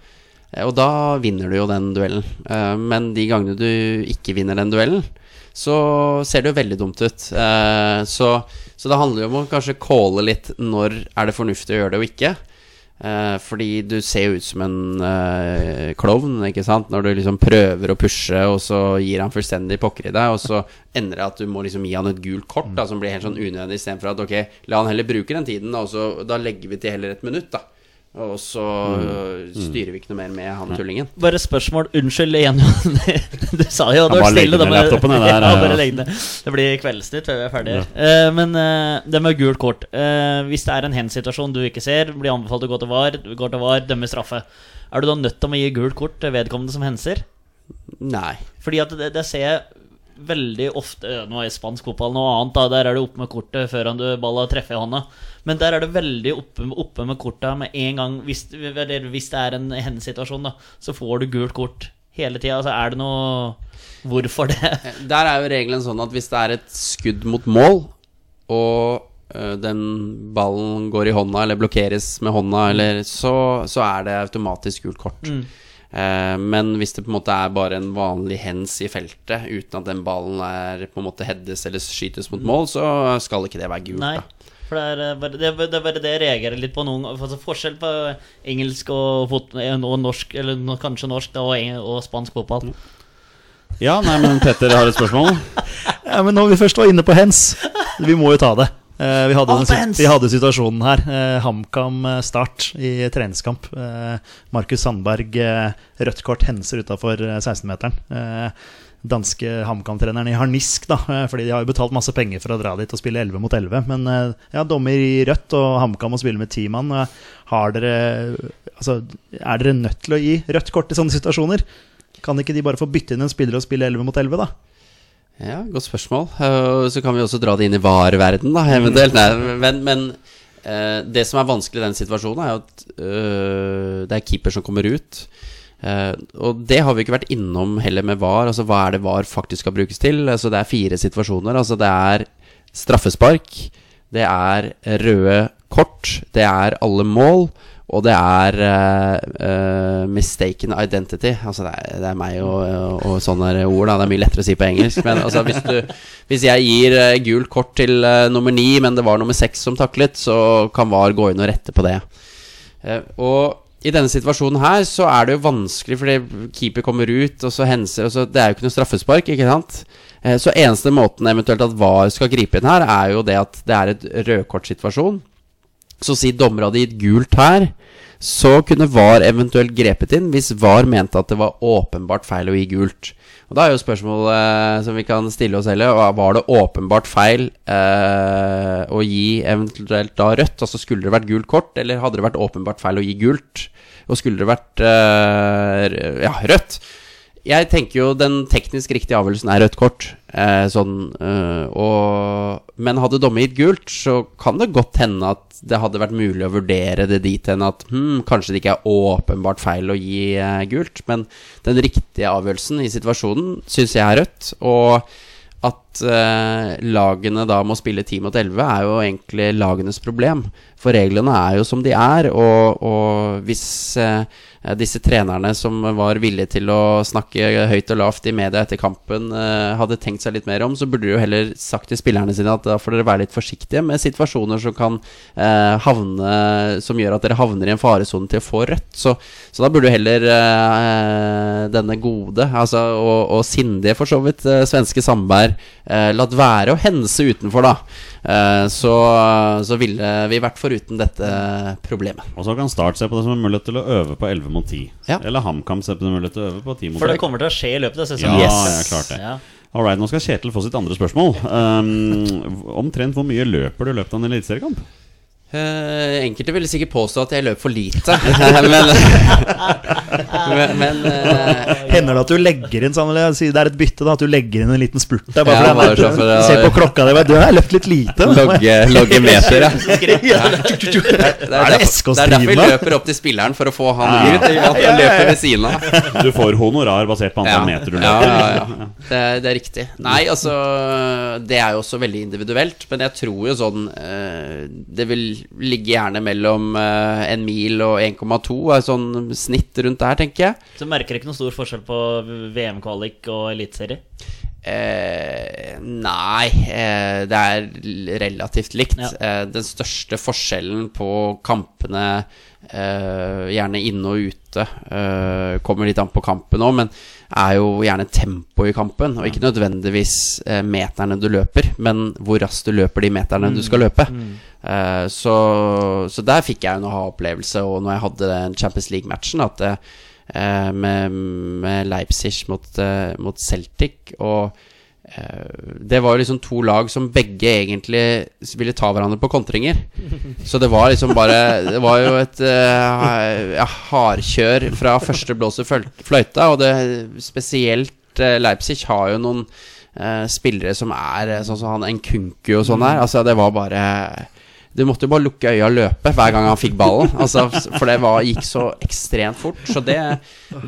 Eh, Og da vinner du jo den duellen. Eh, Men de gangene du ikke vinner den duellen, så ser det jo veldig dumt ut. Eh, Så, så det handler jo om å kanskje calle litt når er det fornuftig å gjøre det og ikke. Fordi du ser jo ut som en klovn, ikke sant. Når du liksom prøver å pushe, og så gir han fullstendig pokker i deg, og så ender det at du må liksom gi han et gult kort, da, som blir helt sånn unødvendig, istedenfor at ok, la han heller bruke den tiden, da, og så da legger vi til heller et minutt, da. Og så mm. styrer vi ikke noe mer med han tullingen. Bare spørsmål. Unnskyld igjen. du sa jo Ja, at du var stille. da det der, ja, ja. bare legg ned. Det blir Kveldsnytt før vi er ferdige. Eh, men uh, det med gult kort. Uh, hvis det er en hen-situasjon du ikke ser, blir anbefalt å gå til VAR, du går til VAR, dømmer straffe. Er du da nødt til å gi gult kort til vedkommende som henser? Nei. Fordi at det, det ser jeg veldig ofte Nå er spansk fotball noe annet, da. Der er du oppe med kortet før du balla treffer i hånda. Men der er du veldig oppe, oppe med kortet med en gang. Hvis, hvis det er en hendesituasjon, da, så får du gult kort hele tida. Altså, er det noe Hvorfor det? Der er jo regelen sånn at hvis det er et skudd mot mål, og øh, den ballen går i hånda eller blokkeres med hånda, eller, så, så er det automatisk gult kort. Eh, men hvis det på en måte er bare en vanlig hens i feltet, uten at den ballen er på en måte heades eller skytes mot mål, så skal ikke det være gult. Nei. Da. For det er, eh, bare, det, er- det er bare det jeg reagerer litt på noen altså Forskjell på engelsk og, fot, eh, og norsk, eller kanskje norsk da, og, og spansk fotball. Ja, nei, men Petter har et spørsmål. Ja, men når vi først var inne på hens, vi må jo ta det. Eh, vi, hadde den, vi hadde situasjonen her. Eh, HamKam eh, start i treningskamp. Markus Sandberg rødt kort henser utafor 16-meteren. Eh, danske HamKam-treneren i harnisk, da, fordi de har jo betalt masse penger for å dra dit og spille 11 mot 11. Men ja, dommer i rødt, og HamKam må spille med ti mann. Har dere Altså, er dere nødt til å gi rødt kort i sånne situasjoner? Kan ikke de bare få bytte inn en spiller og spille 11 mot 11, da? Ja, godt spørsmål. Eh, Så kan vi også dra det inn i VAR-verden, da, eventuelt. Nei, men men eh, det som er vanskelig i den situasjonen, er at eh, det er keeper som kommer ut. Og det har vi ikke vært innom heller med VAR. Altså Hva er det VAR faktisk skal brukes til? Altså Det er fire situasjoner. Altså Det er straffespark, det er røde kort, det er alle mål, og det er uh, uh, mistaken identity. Altså det er, det er meg og, og, sånne ord. Da. Det er mye lettere å si på engelsk. Men altså, hvis, du, hvis jeg gir uh, gult kort til nummer ni, men det var nummer seks som taklet, så kan VAR gå inn og rette på det. Og i denne situasjonen her så er det jo vanskelig, fordi keeper kommer ut, og så henser og så Det er jo ikke noe straffespark, ikke sant? Så eneste måten eventuelt at VAR skal gripe inn her, er jo det at det er et rødkortsituasjon. Så si dommer hadde gitt gult her, så kunne VAR eventuelt grepet inn hvis VAR mente at det var åpenbart feil å gi gult. Og Da er jo spørsmålet eh, som vi kan stille oss heller, var det åpenbart feil eh, å gi eventuelt da rødt? Altså skulle det vært gult kort, eller hadde det vært åpenbart feil å gi gult? Og skulle det vært eh, ja, rødt? Jeg tenker jo den teknisk riktige avgjørelsen er rødt kort. Eh, sånn, eh, og, men hadde dommer gitt gult, så kan det godt hende at det hadde vært mulig å vurdere det dit hen at hmm, kanskje det ikke er åpenbart feil å gi eh, gult. Men den riktige avgjørelsen i situasjonen syns jeg er rødt. Og at eh, lagene da må spille 10 mot 11, er jo egentlig lagenes problem. For reglene er jo som de er, og, og hvis eh, disse trenerne som var villige til å snakke høyt og lavt i media etter kampen, eh, hadde tenkt seg litt mer om, så burde de jo heller sagt til spillerne sine at da får dere være litt forsiktige med situasjoner som kan eh, havne Som gjør at dere havner i en faresone til å få rødt. Så, så da burde jo heller eh, denne gode, altså og, og sindige for så vidt, eh, svenske Sandberg eh, latt være å hense utenfor, da. Eh, så, så ville vi vært foruten dette problemet. Og så kan Start se på det som en mulighet til å øve på 11 mot 10. Ja. Eller HamKam se på det som en mulighet til å øve på 10 mot 10. For det kommer til å skje i løpet av Ja, yes. ja, klart det. Ja. All right, nå skal Kjetil få sitt andre spørsmål. Um, omtrent hvor mye løper du i løpet av en eliteseriekamp? Eh, enkelte ville sikkert påstå at jeg løp for lite, men, men, men eh, Hender det at du legger inn sånn, eller si det er et bytte, da, at du legger inn en liten spurt der? Bare Ja, fordi bare sånn for du ser på klokka di, du har løpt litt lite. logge, logge meter, ja. Ja. Det Er det derfor- SK det er derfor vi løper opp til spilleren for å få han ut. Han løper ved siden av. Du får honorar basert på antall Ja. meter du løper. ja, ja. Det, er, det er riktig. Nei, altså Det er jo også veldig individuelt. Men jeg tror jo sånn eh, Det vil ligge gjerne mellom eh, en mil og 1,2. Et sånn snitt rundt der, tenker jeg. Så merker ikke noen stor forskjell på VM-kvalik og eliteserie. Eh, nei, eh, det er relativt likt. Ja. Eh, den største forskjellen på kampene, eh, gjerne inne og ute, eh, kommer litt an på kampen òg, men er jo gjerne tempo i kampen, og ikke nødvendigvis eh, meterne du løper, men hvor raskt du løper de meterne du skal løpe. Eh, så, så der fikk jeg en aha-opplevelse, og når jeg hadde den Champions League-matchen, at eh, med, med Leipzig mot, eh, mot Celtic og det var jo liksom to lag som begge egentlig ville ta hverandre på kontringer. Så det var liksom bare Det var jo et uh, hardkjør fra første blås i fløyta, og det spesielt uh, Leipzig har jo noen uh, spillere som er eh, sånn som han Nkunku og sånn der. Altså, det var bare du måtte jo bare lukke øya og løpe hver gang han fikk ballen. Altså, for det var, gikk så ekstremt fort. Så det,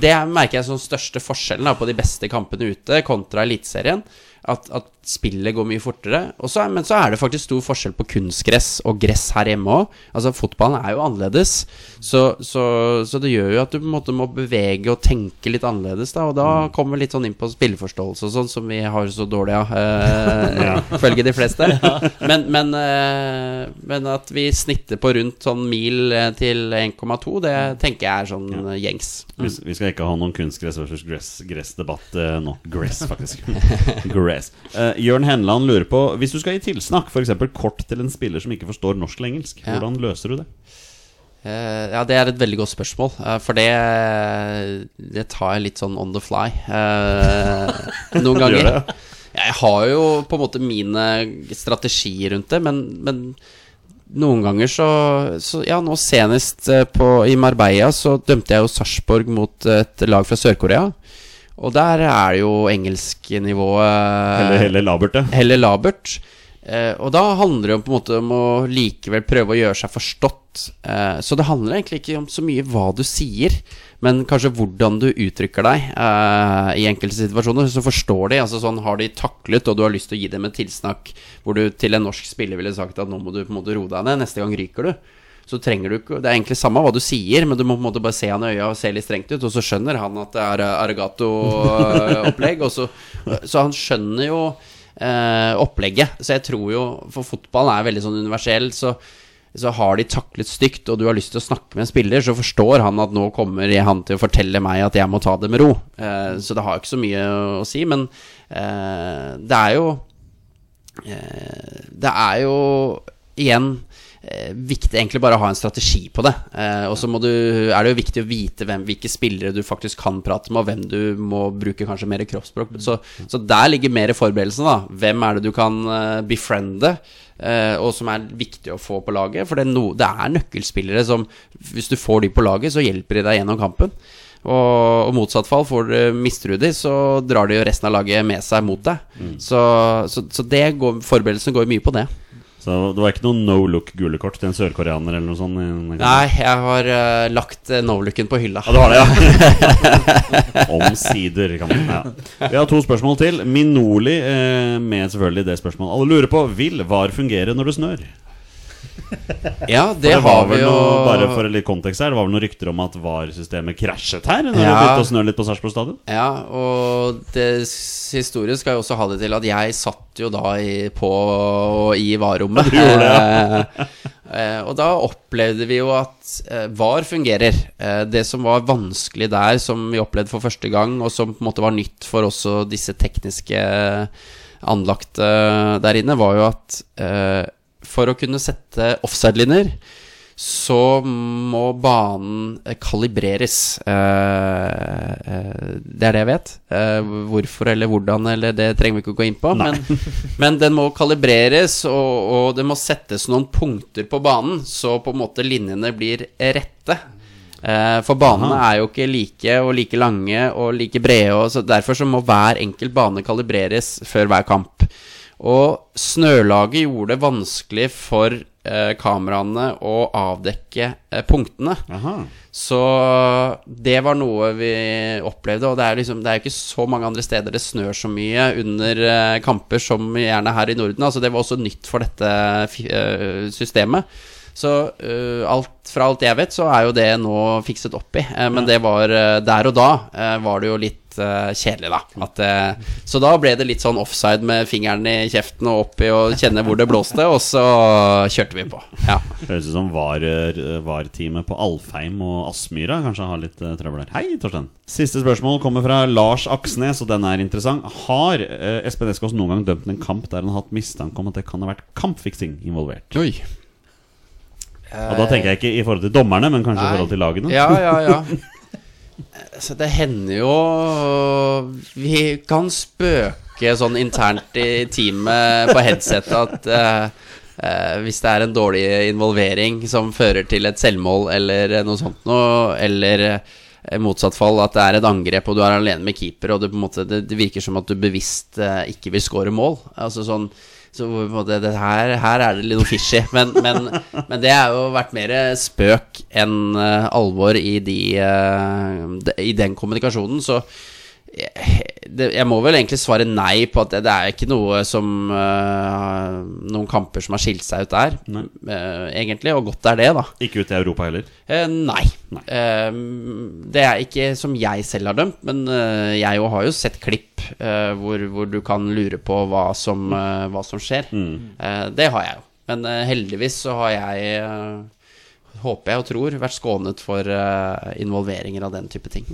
det merker jeg som største forskjellen da, på de beste kampene ute kontra Eliteserien. At, at spillet går mye fortere. Og så er, men så er det faktisk stor forskjell på kunstgress og gress her hjemme òg. Altså, fotballen er jo annerledes. Så, så, så det gjør jo at du på en måte må bevege og tenke litt annerledes. Da, og da kommer vi litt sånn inn på spilleforståelse og sånn, som vi har så dårlig av, eh, følge de fleste. Men, men, eh, men at vi snitter på rundt sånn mil eh, til 1,2, det tenker jeg er sånn ja. gjengs. Vi, vi skal ikke ha noen kunstgress versus gress- gressdebatt eh, nå. Gress, faktisk. Gress. Eh, Jørn Henland lurer på Hvis du skal gi tilsnakk, f.eks. kort til en spiller som ikke forstår norsk eller engelsk, Ja. hvordan løser du det? Eh, ja, det er et veldig godt spørsmål, eh, for det, det tar jeg litt sånn on the fly eh, noen ganger. Det, ja. Jeg har jo på en måte mine strategier rundt det, men, men noen ganger så, så Ja, nå senest på, i Marbella så dømte jeg jo Sarpsborg mot et lag fra Sør-Korea. Og der er det jo engelsknivået Eller heller labert, det. heller labert. Eh, og da handler det jo på en måte om å likevel prøve å gjøre seg forstått. Eh, så det handler egentlig ikke om så mye hva du sier, men kanskje hvordan du uttrykker deg eh, i enkelte situasjoner. Så forstår de. altså sånn Har de taklet, og du har lyst til å gi dem et tilsnakk hvor du til en norsk spiller ville sagt at nå må du på en måte roe deg ned, neste gang ryker du. Så trenger du ikke Det er egentlig samme hva du sier, men du må på en måte bare se han i øya og se litt strengt ut, og så skjønner han at det er eh, Arigato-opplegg. så, så han skjønner jo eh, opplegget. Så jeg tror jo For fotballen er veldig sånn universell, så, så har de taklet stygt, og du har lyst til å snakke med en spiller, så forstår han at nå kommer han til å fortelle meg at jeg må ta det med ro. Eh, så det har ikke så mye å si, men eh, det er jo eh, Det er jo igjen viktig egentlig bare å ha en strategi på det. Eh, og så må du, er det jo viktig å vite hvem, hvilke spillere du faktisk kan prate med, og hvem du må bruke kanskje mer kroppsspråk. Så, så der ligger mer forberedelsene, da. Hvem er det du kan eh, befriende? eh, og som er viktig å få på laget. For det er, no, det er nøkkelspillere som Hvis du får de på laget, så hjelper de deg gjennom kampen. Og, og motsatt fall, får du, mister du de, så drar de jo resten av laget med seg mot deg. Så, så, så det går, forberedelsene går mye på det. Så det var ikke noe no look-gule kort til en sørkoreaner eller noe sånt? Nei, jeg har uh, lagt uh, no-looken på hylla. Ja, det var det, ja. Omsider, kan man ja. Vi har to spørsmål til. Minoli uh, med selvfølgelig det spørsmålet alle lurer på. Vil VAR fungere når det snør? Ja, det, det har vi jo noe, Bare for litt kontekst her Det var vel noen rykter om at VAR-systemet krasjet her Når det Ja. begynte å snø litt på Sarpsborg stadion? Ja, og det historien skal jo også ha det til at jeg satt jo da i, på i VAR-rommet. Ja, det, Eh, og da opplevde vi jo at eh, VAR fungerer. Eh, det som var vanskelig der, som vi opplevde for første gang, og som på en måte var nytt for også disse tekniske anlagte der inne, var jo at for å kunne sette offside-linjer så må banen eh, kalibreres. Eh, eh, det er det jeg vet. Hvorfor eller hvordan, eller det trenger vi ikke å gå inn på. Men, men den må kalibreres, og, og det må settes noen punkter på banen, så på en måte linjene blir rette. For banene er jo ikke like og like lange og like brede, og så derfor så må hver enkelt bane kalibreres før hver kamp. Og snølaget gjorde det vanskelig for eh, kameraene å avdekke eh, punktene. Aha. Så det var noe vi opplevde, og det er, liksom, det er jo ikke så mange andre steder det snør så mye under eh, kamper som gjerne her i Norden. Altså det var også nytt for dette eh, systemet. Så uh, alt, fra alt jeg vet, så er jo det nå fikset opp i. Eh, men det var uh, der og da var det jo litt eh, kjedelig, da. At, uh, så da ble det litt sånn offside med fingeren i kjeften og oppi og kjenne hvor det blåste, og så kjørte vi på. Ja. Høres ut som VAR- VAR-teamet på Alfheim og Aspmyra kanskje har litt uh, trøbbel her. Hei, Torstein. Siste spørsmål kommer fra Lars Aksnes, og den er interessant. Har uh, Espen Eskås noen gang dømt en kamp der han har hatt mistanke om at det kan ha vært kampfiksing involvert? Oi. Og da tenker jeg ikke i forhold til dommerne, men kanskje i forhold til lagene. Ja, ja, ja. Så det hender jo Vi kan spøke sånn internt i teamet på headsetet at eh, hvis det er en dårlig involvering som fører til et selvmål eller noe sånt noe, eller eh, motsatt fall at det er et angrep og du er alene med keeper, og det, måte, det, det virker som at du bevisst eh, ikke vil score mål. Altså sånn så måte, det her, her er det litt noe fishy. Men, men, men det har jo vært mer spøk enn eh, alvor i, de, eh, de, i den kommunikasjonen. Så jeg, må vel egentlig svare nei på at det, er ikke noe som eh, Noen kamper som har skilt seg ut der, Nei. eh, egentlig. Og godt er det, da. Ikke ut i Europa heller. Eh, nei. Nei. Det er ikke som jeg selv har dømt, men jeg jo har jo sett klipp hvor, hvor du kan lure på hva som, hva som skjer. Eh, det har jeg jo. Men heldigvis så har jeg, håper jeg og tror, vært skånet for involveringer av den type ting.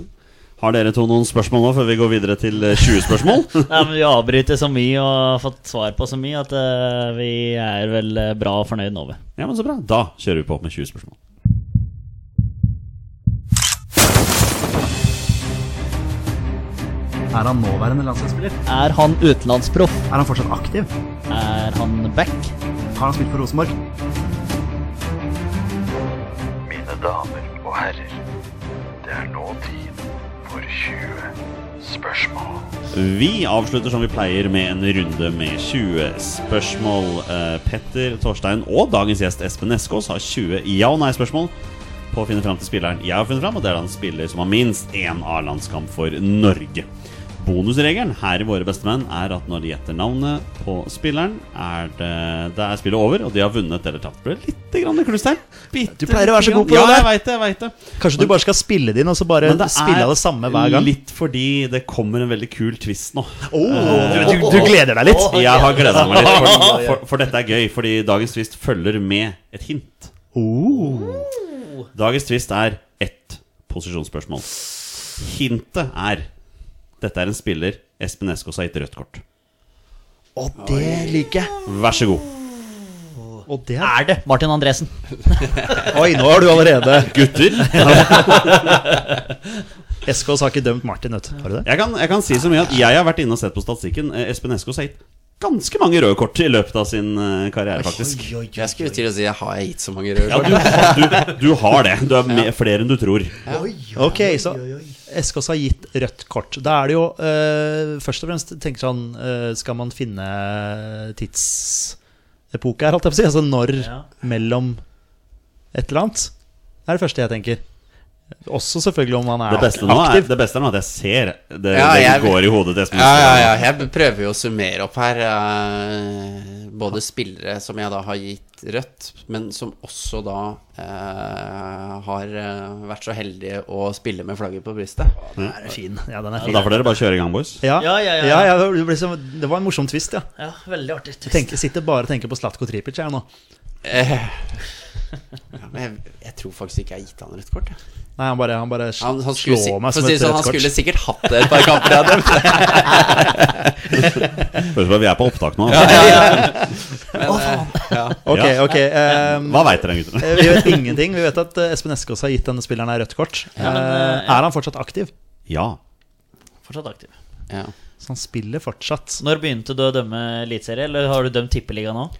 Har dere to noen spørsmål nå før vi går videre til eh, 20 spørsmål? Nei, men Vi avbryter så mye og har fått svar på så mye at uh, vi er vel eh, bra og fornøyd nå. ja, men Så bra. Da kjører vi på med 20 spørsmål. Er han nåværende landslagsspiller? Er han utenlandsproff? Er han fortsatt aktiv? Er han back? Har han spilt for Rosenborg? Mine damer og herrer, det er nå tid for 20 Vi avslutter som vi pleier med en runde med 20 spørsmål. Eh, Petter, Torstein og dagens gjest Espen Eskås har 20 ja- og nei-spørsmål på å finne fram til spilleren jeg har funnet fram, og det er da en spiller som har minst én A-landskamp for Norge. Bonusregelen her i Våre bestemenn er at når de gjetter navnet på spilleren, er det, det er spillet over, og de har vunnet eller tapt. Ble litt grann kluss der. Du pleier å være så god på ja, det Ja, jeg vet det. jeg vet det. Kanskje du bare skal spille det inn og så bare spille det samme hver gang? litt fordi det kommer en veldig kul twist nå. du, du, du gleder deg litt? Jeg har gleda meg litt, for, for, for dette er gøy. Fordi dagens twist følger med et hint. Dagens twist er ett posisjonsspørsmål. Hintet er dette er en spiller Espen Eskås har gitt rødt kort. Og det liker jeg. Vær så god. Og det er det Martin Andresen? Oi, nå har du allerede Gutter, Eskås har ikke dømt Martin, vet du. Har du det? jeg kan, jeg kan si så mye at jeg har vært inne og sett på statistikken. Eh, Espen Eskås har gitt ganske mange røde kort i løpet av sin eh, karriere, faktisk. Jeg skulle til å si Har jeg gitt så mange røde Ja, kort? du, har- du, du har det. Du er med, flere enn du tror. Ok, så Eskås har gitt rødt kort. Da er det jo eh, først og fremst tenker sånn eh, Skal man finne tidsepoke her, holdt jeg på å si? Altså når Ja. mellom et eller annet? Det er det første jeg tenker. Også selvfølgelig om man er Det beste, er, aktiv. det beste er nå at jeg ser det, Ja, det jeg- går i hodet til Espen Ja, ja, ja. Jeg prøver jo å summere opp her. eh, både spillere som jeg da har gitt rødt, men som også da eh, har eh, vært så heldige å spille med flagget på brystet. Den er fin. Ja, den er fin. da får dere bare kjøre i gang, boys. Ja, Ja, ja, ja, ja, ja. det, så, det var en morsom twist, ja. Ja, veldig artig. twist. tenker, sitter bare og tenker på Slatko Tripic her nå. Eh, ja, men jeg, jeg tror faktisk ikke jeg har gitt han rødt kort. jeg. Nei, han bare, han bare Han, han, slår si, meg som si et sånn, han skulle sikkert hatt det et par kamper jeg hadde. Høres ut som vi er på opptak nå. Ok, Ja. ok. ehm, Hva veit dere, gutter? eh, vi vet ingenting. Vi vet at eh, Espen Eskås har gitt denne spilleren her rødt kort. men, eh, Eh. Er han fortsatt aktiv? Ja. Fortsatt aktiv. Ja. Så han spiller fortsatt. Når begynte du å dømme eliteserie, eller har du dømt tippeliga nå?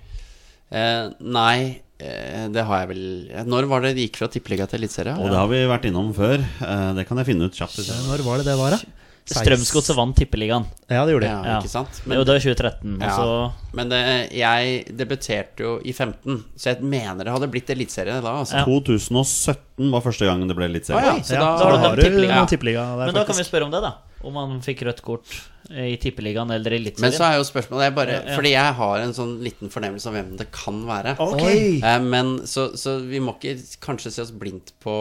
Eh, nei, eh, det har jeg vel Når var det det gikk fra tippeliga til eliteserie? Og det har vi vært innom før. Eh, Det kan jeg finne ut kjapt. hvis Når var det det var, da? Strømsgodset vant tippeligaen. Ja, det gjorde de. Ja, Ja. ikke sant? Men, jo, det var 2013. Ja. Så Men det, jeg debuterte jo i 15, så jeg mener det hadde blitt eliteserie da. Altså. Ja. 2017 var første gangen det ble eliteserie. Ah, ja. Så Ja, da- du da har du tippeliga. noen tippeliga der, Men da kan vi spørre om det, da. Om han fikk rødt kort i tippeligaen eller i Men så er jo spørsmålet jeg bare, Ja, ja. Fordi jeg har en sånn liten fornemmelse av hvem det kan være. Ok. Eh, Men så, så vi må ikke kanskje se oss blindt på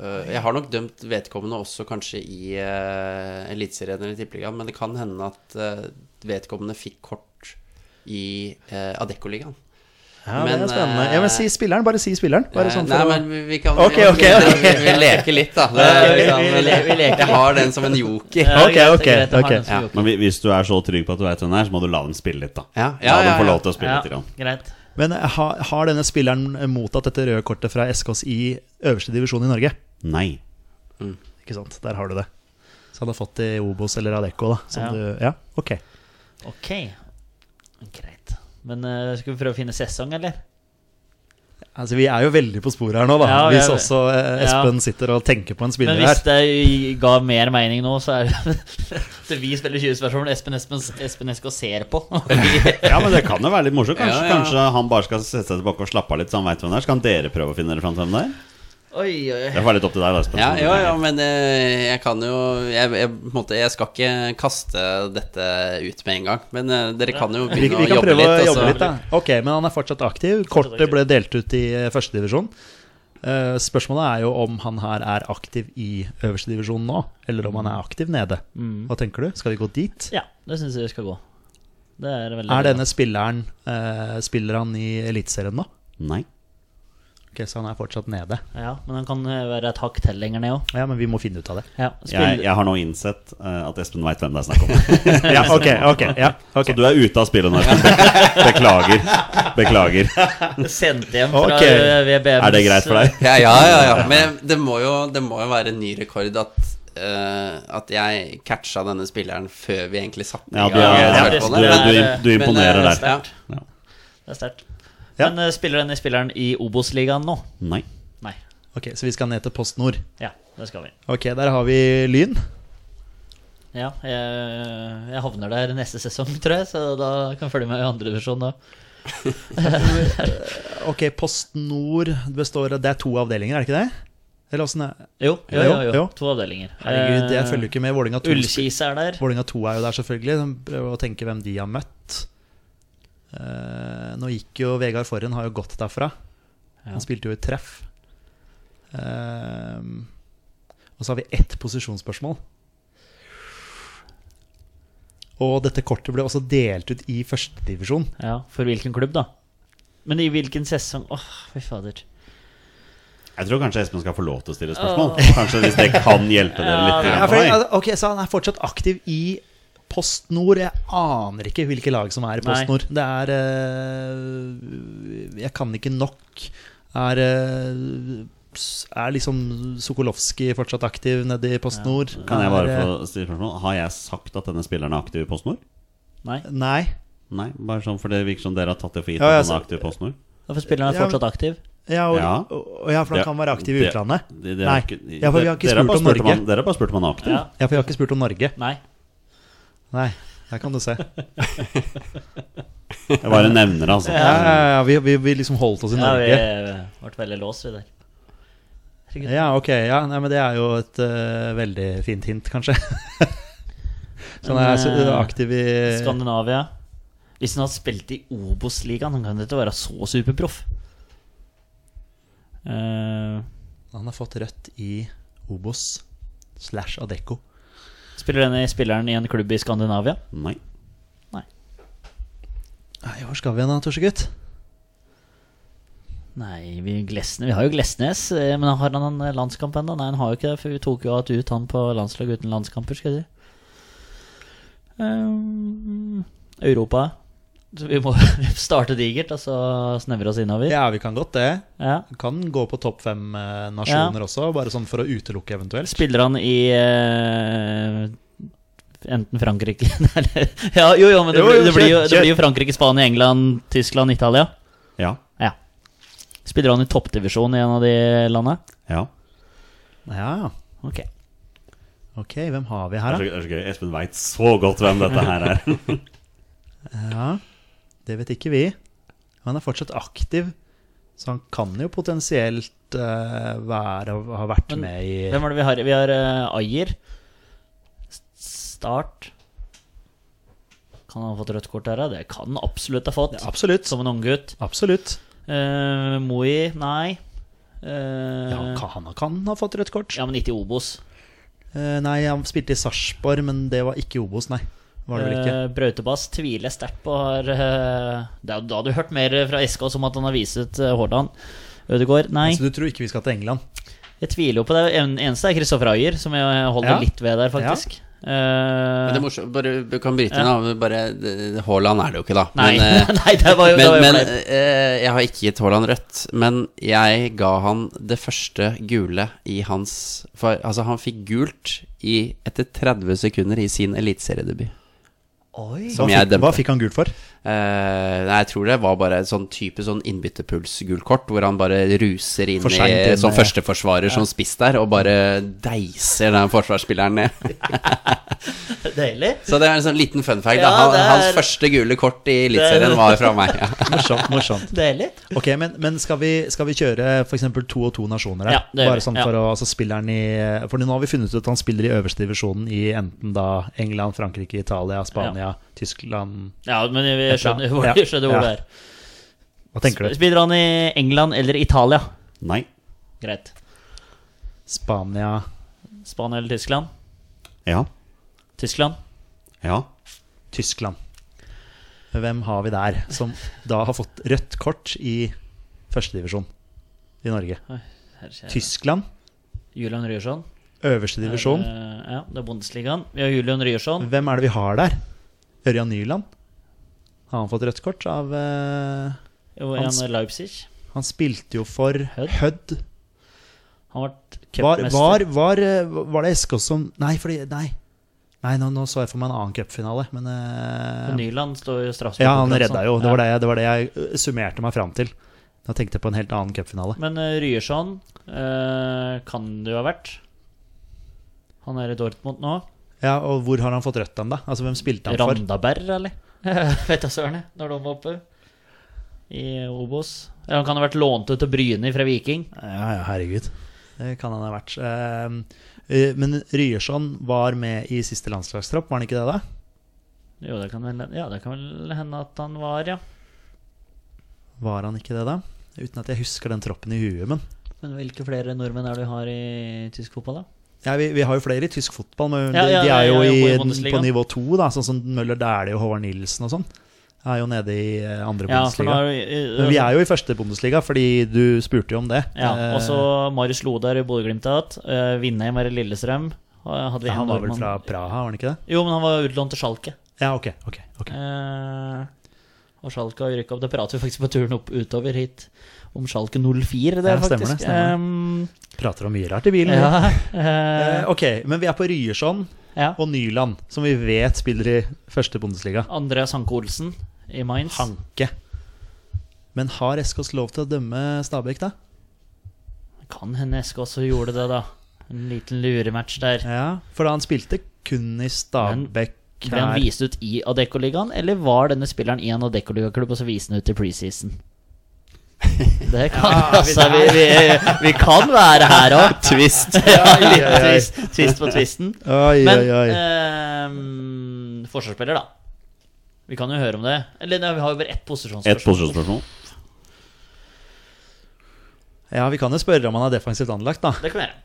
uh, Jeg har nok dømt vedkommende også kanskje i uh, Eliteserien eller Tippeligaen, men det kan hende at uh, vedkommende fikk kort i uh, Adeccoligaen. Ja, Men, det er spennende. eh, Ja, men si spilleren. Bare si spilleren. Bare Eh, sånn Nei, for men vi, vi kan okay, vi, ok, vi, vi, vi leker litt, da. Det, vi- liksom, vi- leker Jeg har den som en joker. Ok, ok, greit, jeg har ok. den som Ja. Men hvis du er så trygg på at du vet hvem den er, så må du la dem spille litt, da. Ja, La ja, dem ja, få lov til å spille litt. Grann. greit. Men ha, har, denne spilleren mottatt dette røde kortet fra SKs i øverste divisjon i Norge? Nei. Ikke sant, der har du det. Så han har fått det i Obos eller Adecco, da. Som Ja. Du, ja, ok. Ok. Greit. Men uh, skal vi prøve å finne sesong, eller? Altså, vi er jo veldig på sporet her nå, da. Ja, Hvis er- også Espen Espen sitter og tenker på en spiller her. Men hvis det ga mer mening nå, så er det vi spiller 20 spørsmål Espen Espen, Espen Esko ser på. Ja, men det kan jo være litt morsomt. Kanskje, Ja, ja. kanskje han bare skal sette seg tilbake og slappe av litt, så han veit hvem det er. Så kan dere prøve å finne dere fram til hvem det er. Oi, oi, Det var litt opp til deg, da, Ja, jo, jo, men eh, jeg kan jo jeg, jeg, måte, jeg skal ikke kaste dette ut med en gang. Men eh, dere kan jo Vi, begynne vi å kan jobbe prøve litt. å jobbe litt, da. Ok, men han er fortsatt aktiv. Kortet ble delt ut i eh, førstedivisjon. Uh, spørsmålet er jo om han her er aktiv i øverste divisjon nå, eller om han er aktiv nede. Mm. Hva tenker du? Skal vi gå dit? Ja, det syns jeg vi skal gå. Det er Er denne spilleren uh, Spiller han i Eliteserien nå? Nei. Ok, Så han er fortsatt nede. Ja, men han kan eh, være et hakk til lenger ned òg. Ja, men vi må finne ut av det. Ja, Jeg, spill, jeg har nå innsett uh, at Espen veit hvem det er snakk om. Ja, ok, ok, ja, okay. Så du er ute av spillet nå, Espen. Be- Beklager. Beklager. sendt hjem fra okay. eh, VBMs Er det greit for deg? Ja, ja, ja, ja. Men det må jo, det må jo være en ny rekord at Uh, At jeg catcha denne spilleren før vi egentlig satte i Ja, du, gang er, Ja, du, du, du, imponerer Men, eh, der. ja. Ja. Det er sterkt. Ja. Men eh, spiller denne spilleren i Obos-ligaen nå? Nei. Nei. Ok, Så vi skal ned til Post Nord. Ja, det skal vi. Ok, der har vi Lyn. Ja, jeg, jeg havner der neste sesong, tror jeg, så da kan jeg følge med i andredivisjon da. Ok, Post Nord består av Det er to avdelinger, er det ikke det? Eller åssen er Jo, jo, jo, jo. Jo. To avdelinger. Herregud, jeg følger ikke med. Vålinga 2 Ullkis er der. Vålinga 2 er jo der, selvfølgelig. Prøver å tenke hvem de har møtt. Eh, nå gikk jo Vegard Forhen, har jo gått derfra. Ja. Han spilte jo i treff. Eh, og så har vi ett posisjonsspørsmål. Og dette kortet ble også delt ut i førstedivisjon. Ja, For hvilken klubb, da? Men i hvilken sesong? Åh, fy fader. Jeg tror kanskje Espen skal få lov til å stille spørsmål. Kanskje hvis det kan hjelpe dere litt. Ja, for, ok, Så han er fortsatt aktiv i Post Nord. Jeg aner ikke hvilke lag som er i Post Nord. Det er eh, Jeg kan ikke nok. Er eh, Er liksom Sokolovskij fortsatt aktiv nede i Post Nord? Kan jeg bare eh, få stille spørsmål? Har jeg sagt at denne spilleren er aktiv i PostNord? Nei. Nei. Nei, bare sånn for det virker som dere har tatt det for gitt Ja, ja, at han er aktiv i PostNord. Hvorfor For spilleren er fortsatt aktiv? Ja, og, Ja. og, og ja, for han kan være aktiv i utlandet. det- det det, Nei. Ja, for vi har ikke spurt om Norge. han- Dere har bare spurt om han er aktiv. Ja. Ja, for vi har ikke spurt om Norge. Nei. Nei, der kan du se. Jeg bare nevner det, altså. Ja, ja, ja, vi, vi, vi liksom holdt oss i Ja, vi Norge. ble veldig låst, vi der. Herregud. Ja, ok. Ja, nei, men det er jo et uh, veldig fint hint, kanskje. Så han er så- eh, aktiv i Skandinavia. Hvis han hadde spilt i Obos-ligaen, han kan ikke være så superproff. Uh, Han har fått rødt i Obos slash Adecco. Spiller denne spilleren i en klubb i Skandinavia? Nei. Nei, hvor skal vi igjen da, Torsegutt? Nei, vi, Glesne, vi har jo Glesnes, eh, men har han en landskamp ennå? Nei, han har jo ikke det, for vi tok jo alt ut han på landslag uten landskamper, skal jeg si. Um, Europa. Så vi må starte digert, og så snevre oss innover. Ja, vi kan godt det. Ja. Kan gå på topp fem nasjoner nasjoner også, bare sånn for å utelukke eventuelt. Spiller han i eh, enten Frankrike eller Ja, jo, jo, men det, Jo, jo, blir- det, blir, jo, det blir jo Frankrike, Spania, England, Tyskland, Italia. Ja. Ja. Spiller han i toppdivisjon i en av de landene? Ja. Ja, Ok. ok, hvem har vi her, er, da? det er så gøy. Espen veit så godt hvem dette her er. Ja, det vet ikke vi. Han er fortsatt aktiv, så han kan jo potensielt uh, være, ha vært Men med i Hvem er det vi har? Vi har uh, Ayer. Start. Kan han ha fått rødt kort her? Det kan han absolutt ha fått. Ja, Absolutt. Som en unggutt. Absolutt. Uh, Moi, nei. Uh, Ja, han kan ha fått rødt kort. ja, men ikke i Obos. Uh, nei, han spilte i Sarpsborg, men det var ikke i Obos, nei. Var det vel ikke? Uh, Brautebass tviler jeg sterkt på har uh, det er- Da hadde du hørt mer fra SK som at han har vist ut uh, Haaland. Ødegaard, nei. Så du tror ikke vi skal til England? Jeg tviler jo på det. En, eneste er Kristoffer Ayer, som jeg holder Ja. litt ved der, faktisk. Men det Eh, er morsomt, bare, du kan bryte inn, Ja. Bare, Haaland er det jo ikke, da. nei, Men, eh, nei, det var jo, det Men, var jo men eh, jeg har ikke gitt Haaland rødt. Men jeg ga han det første gule i hans for, Altså, han fikk gult i, etter 30 sekunder i sin eliteseriedebut. Hva, Som hva, fikk, hva fikk han gult for? Eh, nei, jeg tror det var bare en sånn type sånn innbytterpuls-gult hvor han bare ruser inn i som førsteforsvarer ja. som spiss der, og bare deiser den forsvarsspilleren ned. Deilig. Så det er en sånn liten fun fact. Ja. Han, er- Hans første gule kort i eliteserien er- var fra meg. Ja. Morsomt. morsomt Deilig. Ok, Men, men skal, vi, skal vi kjøre f.eks. to og to nasjoner her? Ja, det Bare sånn ja. for å altså, spilleren i For nå har vi funnet ut at han spiller i øverste divisjonen i enten da England, Frankrike, Italia, Spania, Tyskland Ja, men vi skjønner hvor, Ja. vi skjønner hvor Ja. det er. Hva tenker du? Spiller han i England eller Italia? Nei. Greit. Spania Spania eller Tyskland? Ja. Tyskland? Ja. Tyskland. Hvem har vi der som da har fått rødt kort i førstedivisjon i Norge? Oi. Tyskland, Julian Ryerson. øverste divisjon. Eh, ja, det er Bundesligaen. Vi har Julian Ryerson. Hvem er det vi har der? Ørjan Nyland? Har han fått rødt kort av eh, Jo, Han en sp- Leipzig. Han spilte jo for Hødd? Hødd. Han ble cupmester. Var, var, var, eh, var det SK som Nei, fordi, nei. nei nå, nå så jeg for meg en annen cupfinale, men eh, Nyland står jo straffespark. Ja, han redda jo. Det var det, det var det jeg eh, summerte meg fram til. Da tenkte jeg på en helt annen cupfinale. Men uh, Ryerson uh, kan det jo ha vært. Han er i Dortmund nå. Ja, Og hvor har han fått rødt den, da? Altså, Hvem spilte han for? Randaberg, eller? Vet da søren, jeg, når de var oppe i Obos. Ja, han kan ha vært lånt ut til Bryne fra Viking. Ja, ja, herregud. Det kan han ha vært. Eh, eh, men Ryerson var med i siste landslagstropp, var han ikke det, da? Jo, det kan vel, ja, det kan vel hende at han var, ja. Var han ikke det, da? Uten at jeg husker den troppen i huet, men Men hvilke flere nordmenn er det du har i tysk fotball, da? Ja, vi, vi har jo flere i tysk fotball, men Ja, de, ja, de er jo i, på nivå to, da, sånn som Møller Dæhlie og Håvard Nilsen og sånn. Er jo nede i eh, andre Bundesliga. er uh, Men vi er jo i første Bundesliga, fordi du spurte jo om det. Ja, Eh, og så Marius Lodar i Bodø-Glimt igjen. Uh, Vindheim er i vi han var vel fra Praha, var han ikke det? Jo, men han var utlånt til Schalke. Ja, ok. ok, ok Uh, og Schalke har rykka opp. Det prater vi faktisk på turen opp utover hit om Schalke 04. Det Ja, er stemmer faktisk. det, stemmer Um, Prater om mye rart i bilen. ja, Eh, eh, ok, men vi er på Ryerson ja. og Nyland, som vi vet spiller i første Bundesliga. Andreas Hanke Olsen i Mainz. Hanke. Men har Eskås lov til å dømme Stabæk, da? Kan hende Eskås gjorde det, da. En liten lurematch der. Ja, for da han spilte kun i Stabæk Ble han vist ut i Adeccoligaen, eller var denne spilleren i en Adeccoliga-klubb, og så viste han ut i preseason? Det kan altså, vi, vi, vi kan være her òg. Twist. ja, litt twist, twist på twisten. Oi, Men oi, oi. ehm, forsvarsspiller, da. Vi kan jo høre om det. Eller nei, vi har jo bare ett Et posisjonsspørsmål. posisjonsspørsmål. Ja, vi kan jo spørre om han er defensivt anlagt, da. Det kan vi gjøre.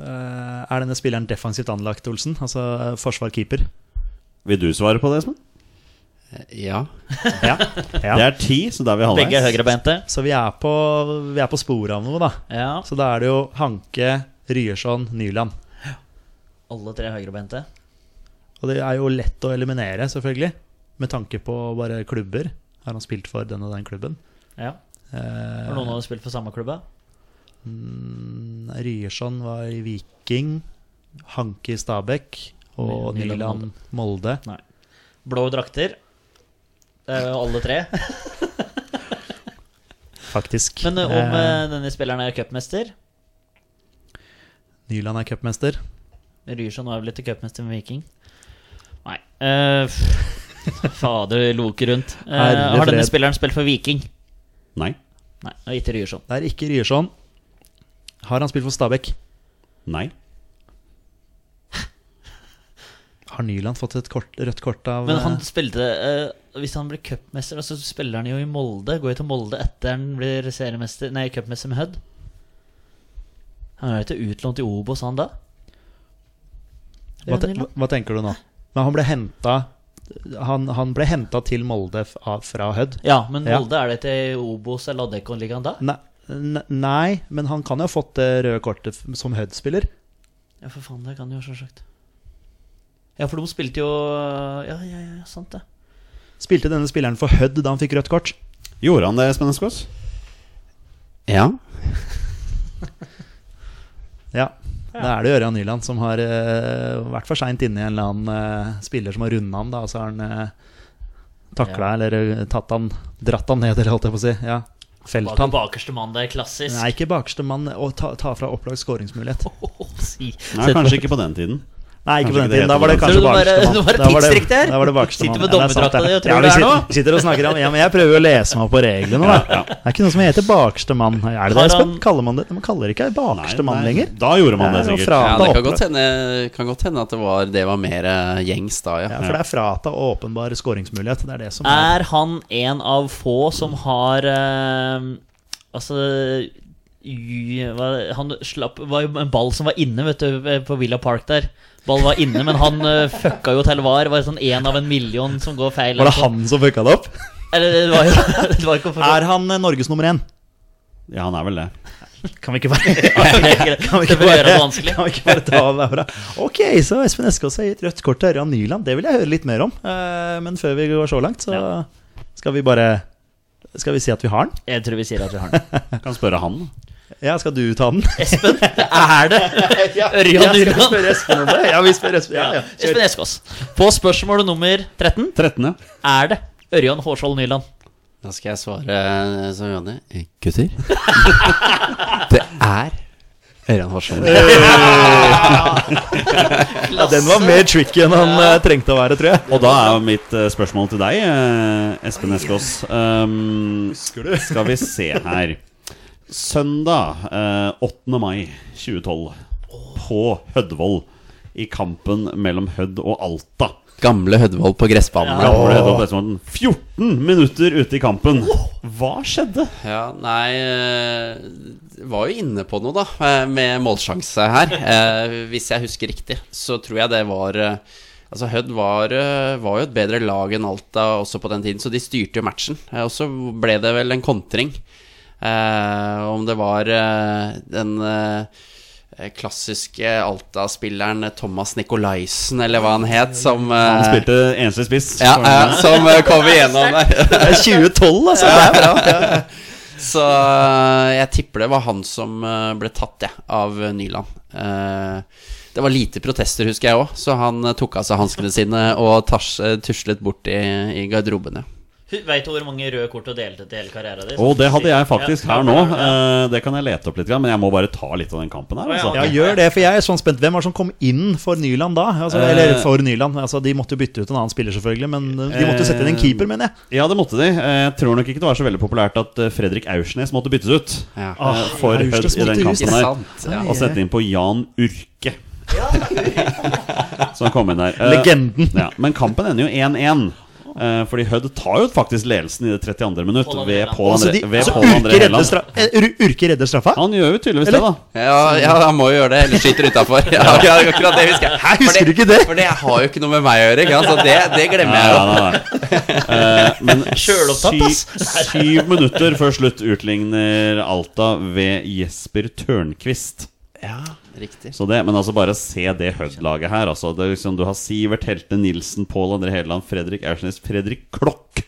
Eh, Er denne spilleren defensivt anlagt, Olsen? Altså eh, forsvar-keeper? Vil du svare på det, Espen? Ja. Ja. Det er ti, så da er vi halvveis. Begge er høyrebeinte. Så vi er, på, vi er på sporet av noe, da. Ja, Så da er det jo Hanke, Ryerson, Nyland. alle tre høyrebeinte. Og det er jo lett å eliminere, selvfølgelig. Med tanke på bare klubber. Har han spilt for den og den klubben? Ja. Eh, Har noen av dem spilt for samme klubb? mm, Ryerson var i Viking. Hanke i Stabæk. Og Nyland Nyland Molde. Blå drakter. Det er jo alle tre. Faktisk. Men eh, om Eh, eh, denne spilleren er cupmester Nyland er cupmester. Ryerson var vel ikke cupmester med Viking? Nei. eh, fader loke rundt. Eh, har denne spilleren spilt for Viking? Nei. Nei, og ikke Ryerson. Det er ikke Ryerson. Har han spilt for Stabæk? Nei. Har Nyland fått et kort, rødt kort av Men han eh, spilte eh, Hvis han blir cupmester, så spiller han jo i Molde. Går jo til Molde etter han blir seriemester Nei, cupmester med Hødd. Han er jo ikke utlånt i Obos, han da? hva, te, hva tenker du nå? Men han ble henta han, han ble henta til Molde fra Hødd. Ja, men Ja. Molde, er det til Obos eller Adeccon-ligaen da? Nei, nei, men han kan jo ha fått det røde kortet som Hødd-spiller. Ja, for faen, det kan jo selvsagt. Ja, for de spilte jo Ja, ja, ja, sant det. Spilte denne spilleren for Hødd da han fikk rødt kort? Gjorde han det, Espen Eskås? Ja. Ja. Da er det Ørjan Nyland som har uh, vært for seint inne i en eller annen uh, spiller som har runda han, da, og så har han uh, takla eller eh, tatt han, dratt han ned, eller holdt jeg på å si. Ja. Felt han. bakerste mann, det er klassisk. Nei, ikke bakerste mann, Å ta, ta fra opplagt skåringsmulighet. si. Nei, kanskje ikke på den tiden. Nei, ikke på den tiden. Da var det kanskje bakerste mann. Da var det-? Da var det bakerste Sitter med er dommerdrakta di og tror Ja, du det er noe? sitter og snakker om Ja, men jeg prøver jo å lese meg opp på reglene, da. Det er ikke noe som heter bakerste mann. Er det det, Espen? Kaller man det? Man kaller ikke bakerste mann lenger. Da gjorde man det sikkert. ja det kan godt, hende, kan godt hende at det var, det var mer eh, gjengs da, ja. Ja, for det er frata åpenbar skåringsmulighet. Det er det som er Er han en av få som har eh, Altså Han slapp var jo en ball som var inne, vet du, på Villa Park der. Ball var inne, men han uh, fucka jo til var. Var sånn én av en million som går feil. Var det han som fucka det opp? Eller det var jo det var ikke Er han eh, Norges nummer én? Ja, han er vel det. Kan vi ikke bare Kan vi ikke bare, det vanskelig? Kan vi ikke bare ta det derfra? Ok, så Espen Eskås har gitt rødt kort til Ørjan Nyland. Det vil jeg høre litt mer om. Eh, Men før vi går så langt, så skal vi bare Skal vi si at vi har den? Jeg tror vi sier at vi har den. Kan spørre han. Ja, skal du ta den? Espen, er det Ørjan Nyland? spørre Espen om det. Ja, vi spør Espen. Ja, ja. Espen Eskås. På spørsmål nummer 13 13. ja. er det Ørjan Hårskjold Nyland. Da skal jeg svare eh, som Jonny. Eh, Gutter. det er Ørjan Horsson. Ja, den var mer tricky enn han eh, trengte å være, tror jeg. Og da er mitt eh, spørsmål til deg, eh, Espen Eskås. Um, skal vi se her. Søndag eh, 8. mai 2012 på Hødvoll i kampen mellom Hødd og Alta. Gamle Hødvold på gressbanen. Ja, var det Hødd og 14 minutter ute i kampen. Hva skjedde? Ja, nei eh, Var jo inne på noe, da, eh, med målsjanse her. Eh, Hvis jeg husker riktig, så tror jeg det var Altså Hødd var, var jo et bedre lag enn Alta også på den tiden, så de styrte jo matchen. Og så ble det vel en kontring. Eh, om det var eh, den eh, klassiske Alta-spilleren Thomas Nikolaisen, eller hva han het, som eh, Han spilte eneste spiss. ja, ja, som eh, kom igjennom der. Er 2012, altså. Det er bra. Ja. Så jeg tipper det var han som ble tatt, jeg, av øh, Nyland. Eh, det var lite protester, husker jeg òg, så han tok av seg hanskene sine og tars, tuslet bort i, i garderoben. Veit du hvor mange røde kort du delte til hele karrieren din? Oh, det hadde jeg faktisk Ja. her nå. Ja. Eh, Det kan jeg lete opp litt, men jeg må bare ta litt av den kampen her. Altså. Ja, gjør det, for jeg er sånn spent. Hvem var det som kom inn for Nyland da? Altså, eller for Nyland. Altså, de måtte jo bytte ut en annen spiller, selvfølgelig, men de måtte jo sette inn en keeper, mener jeg. Ja, det måtte de. Eh, Jeg tror nok ikke det var så veldig populært at eh, Fredrik Aursnes måtte byttes ut Ja. eh, for Hødd i den kampen her. Ja. Og sette inn på Jan Urke. Så han kom inn der. Eh, Legenden. Ja, men kampen ender jo 1-1. Eh, fordi Hødd tar jo faktisk ledelsen i det 32. minutt ved. Pål Altså, André, de, ved altså, Pål Urke redder, Helland. stra eh, Ur- Urke redder straffa? Han gjør jo tydeligvis Eller? det, da. Ja, ja, han må jo gjøre det, eller skyter utafor. Ja, akkurat det husker jeg. Hæ, husker du ikke det? For det har jo ikke noe med meg å gjøre, ikke sant? så det, det glemmer jeg jo. Ja, nei, nei. Eh, men Sjølopptatt, ass. sy syv minutter før slutt utligner Alta ved Jesper Tørnquist. Ja, riktig. Så det, men altså bare se det Hødd-laget her. Altså, det er liksom, du har Sivert Helte Nilsen, Pål André Hedeland, Fredrik Aursnes, Fredrik Klokk.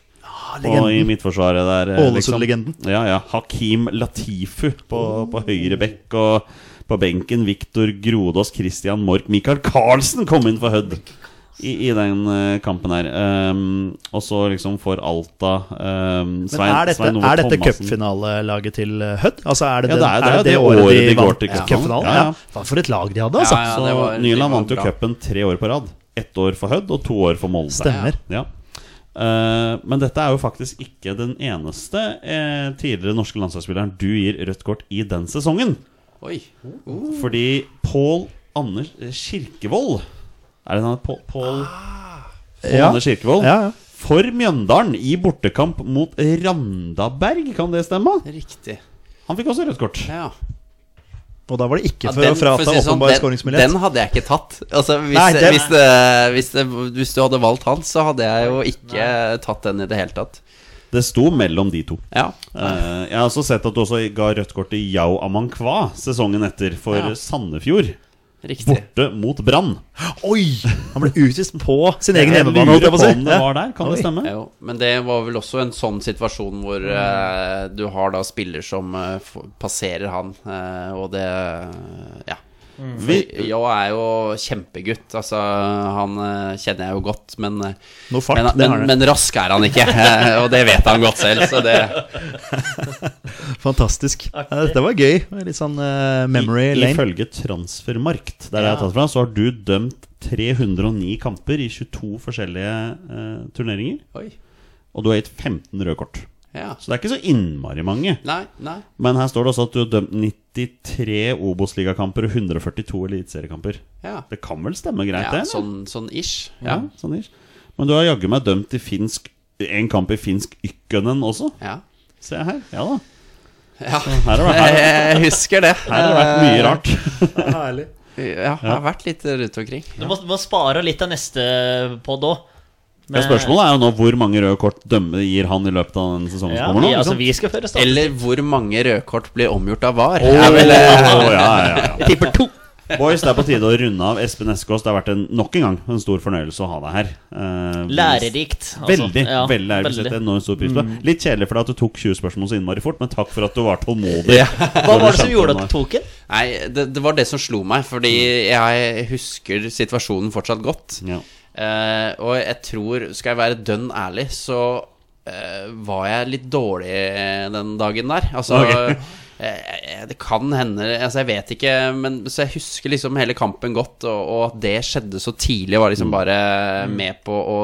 og i legenden. midtforsvaret der eh, Ålesund-legenden. Ja, ja. Hakim Latifu på, på høyre bekk. Og på benken Viktor Grodås, Christian Mork, Michael Karlsen kom inn for Hødd. I, I den eh, kampen her. Um, og så liksom for Alta um, Men er dette, Ove er dette cupfinalelaget til eh, Hødd? Altså, er det, Ja, det er- det er det, det året, året de, de går vant til cupfinalen. Ja, Ja, ja. For et lag de hadde, altså. Ja, ja, Så var- Nyland vant jo cupen tre år på rad. Ett år for Hødd og to år for Molde. Stemmer. Ja. Uh, men dette er jo faktisk ikke den eneste eh, tidligere norske landslagsspilleren du gir rødt kort i den sesongen. Oi. Fordi Pål Anders Kirkevold Er det han Pål Pål Pål Ja. Kirkevold? Ja, ja. For Mjøndalen i bortekamp mot Randaberg, kan det stemme? Riktig. Han fikk også rødt kort. Ja. Og da var det ikke Ja, for å den- for frata å si sånn, åpenbar den- skåringsmulighet. Den hadde jeg ikke tatt. Altså, hvis, Nei, den... hvis, det, hvis, det, hvis du hadde valgt han, så hadde jeg jo ikke tatt den i det hele tatt. Det sto mellom de to. Ja. Uh, jeg har også sett at du også ga rødt kort til Yao Amankwa sesongen etter for Ja. Sandefjord. Riktig. Borte mot Brann. Oi! Han ble utvist på sin egen hjemmebane, lurer på si. om det var der, kan det stemme? Jo, men det var vel også en sånn situasjon hvor uh, du har da spiller som uh, passerer han, uh, og det Ja. Vi, Jo er jo kjempegutt. Altså, han eh, kjenner jeg jo godt, men eh, Noe fart, men, men, men rask er han ikke, eh, og det vet han godt selv. Så det Fantastisk. Ja, dette var gøy. Litt sånn uh, memory i, lane. Ifølge Transfermarkt, der jeg har tatt fra, så har du dømt 309 kamper i 22 forskjellige uh, turneringer. Oi. Og du har gitt 15 røde kort. Ja. Så det er ikke så innmari mange. Nei, nei. Men her står det også at du har dømt 93 Obos-ligakamper og 142 eliteseriekamper. Ja. Det kan vel stemme greit, ja det? sånn, sånn ish. Ja, Ja. sånn ish. Men du har jaggu meg dømt i finsk en kamp i finsk Ykkönen også. ja. Se her. Ja da. ja. Her har det vært, her, Jeg husker det. her har det vært mye rart. Herlig. Ja, jeg har vært litt rundt omkring. Du må, må spare litt av neste pod òg. Ja, spørsmålet er jo nå hvor mange røde kort dømme gir han i løpet av den sesongen ja, som kommer nå. altså, statistikk. Eller hvor mange røde kort blir omgjort av VAR. Åh, er vel, eh, ja, ja, ja. Jeg tipper to. Boys, det er på tide å runde av. Espen Eskås, det har vært en, nok en gang en stor fornøyelse å ha deg her. Eh, Lærerikt. altså. Veldig. Ja, veldig lærerikt. Enormt stor pris på mm. Litt kjedelig for deg at du tok 20 spørsmål så innmari fort, men takk for at du var tålmodig. Ja. Hva var det som gjorde at du tok den? Nei, det, det var det som slo meg, fordi jeg husker situasjonen fortsatt godt. Ja. Eh, og jeg tror, skal jeg være dønn ærlig, så eh, var jeg litt dårlig den dagen der. Altså okay. eh, det kan hende altså Jeg vet ikke, men så jeg husker liksom hele kampen godt. Og, og at det skjedde så tidlig, var liksom bare med på å,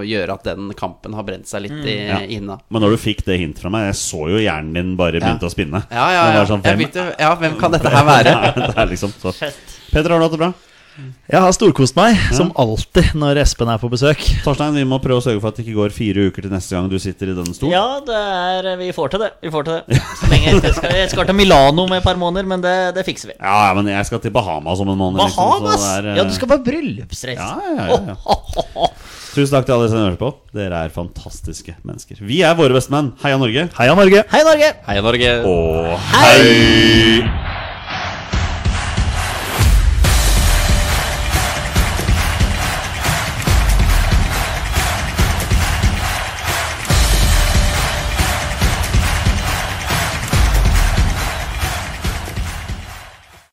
å gjøre at den kampen har brent seg litt i Ja. inna. Men når du fikk det hint fra meg, jeg så jo hjernen din bare begynte å spinne. Ja, ja, ja. sånn, jeg hvem, begynte, ja, hvem kan dette her være? det er liksom så. Peter, har du hatt det bra? Jeg har storkost meg, som alltid når Espen er på besøk. Torstein, vi må prøve å sørge for at det ikke går fire uker til neste gang du sitter i denne stolen. Ja, det er, vi får til det. Vi får til det. Så lenge jeg skal, jeg skal til Milano med et par måneder, men det, det fikser vi. Ja, ja, men jeg skal til Bahamas om en måned. liksom, Bahamas! Liksom, er, eh, Ja, du skal på bryllupsreise. Ja, ja, ja, ja. Tusen takk til alle som hører på. Dere er fantastiske mennesker. Vi er våre bestemenn. Heia Norge. Heia Norge! Heia Norge! Heia Norge. Og hei!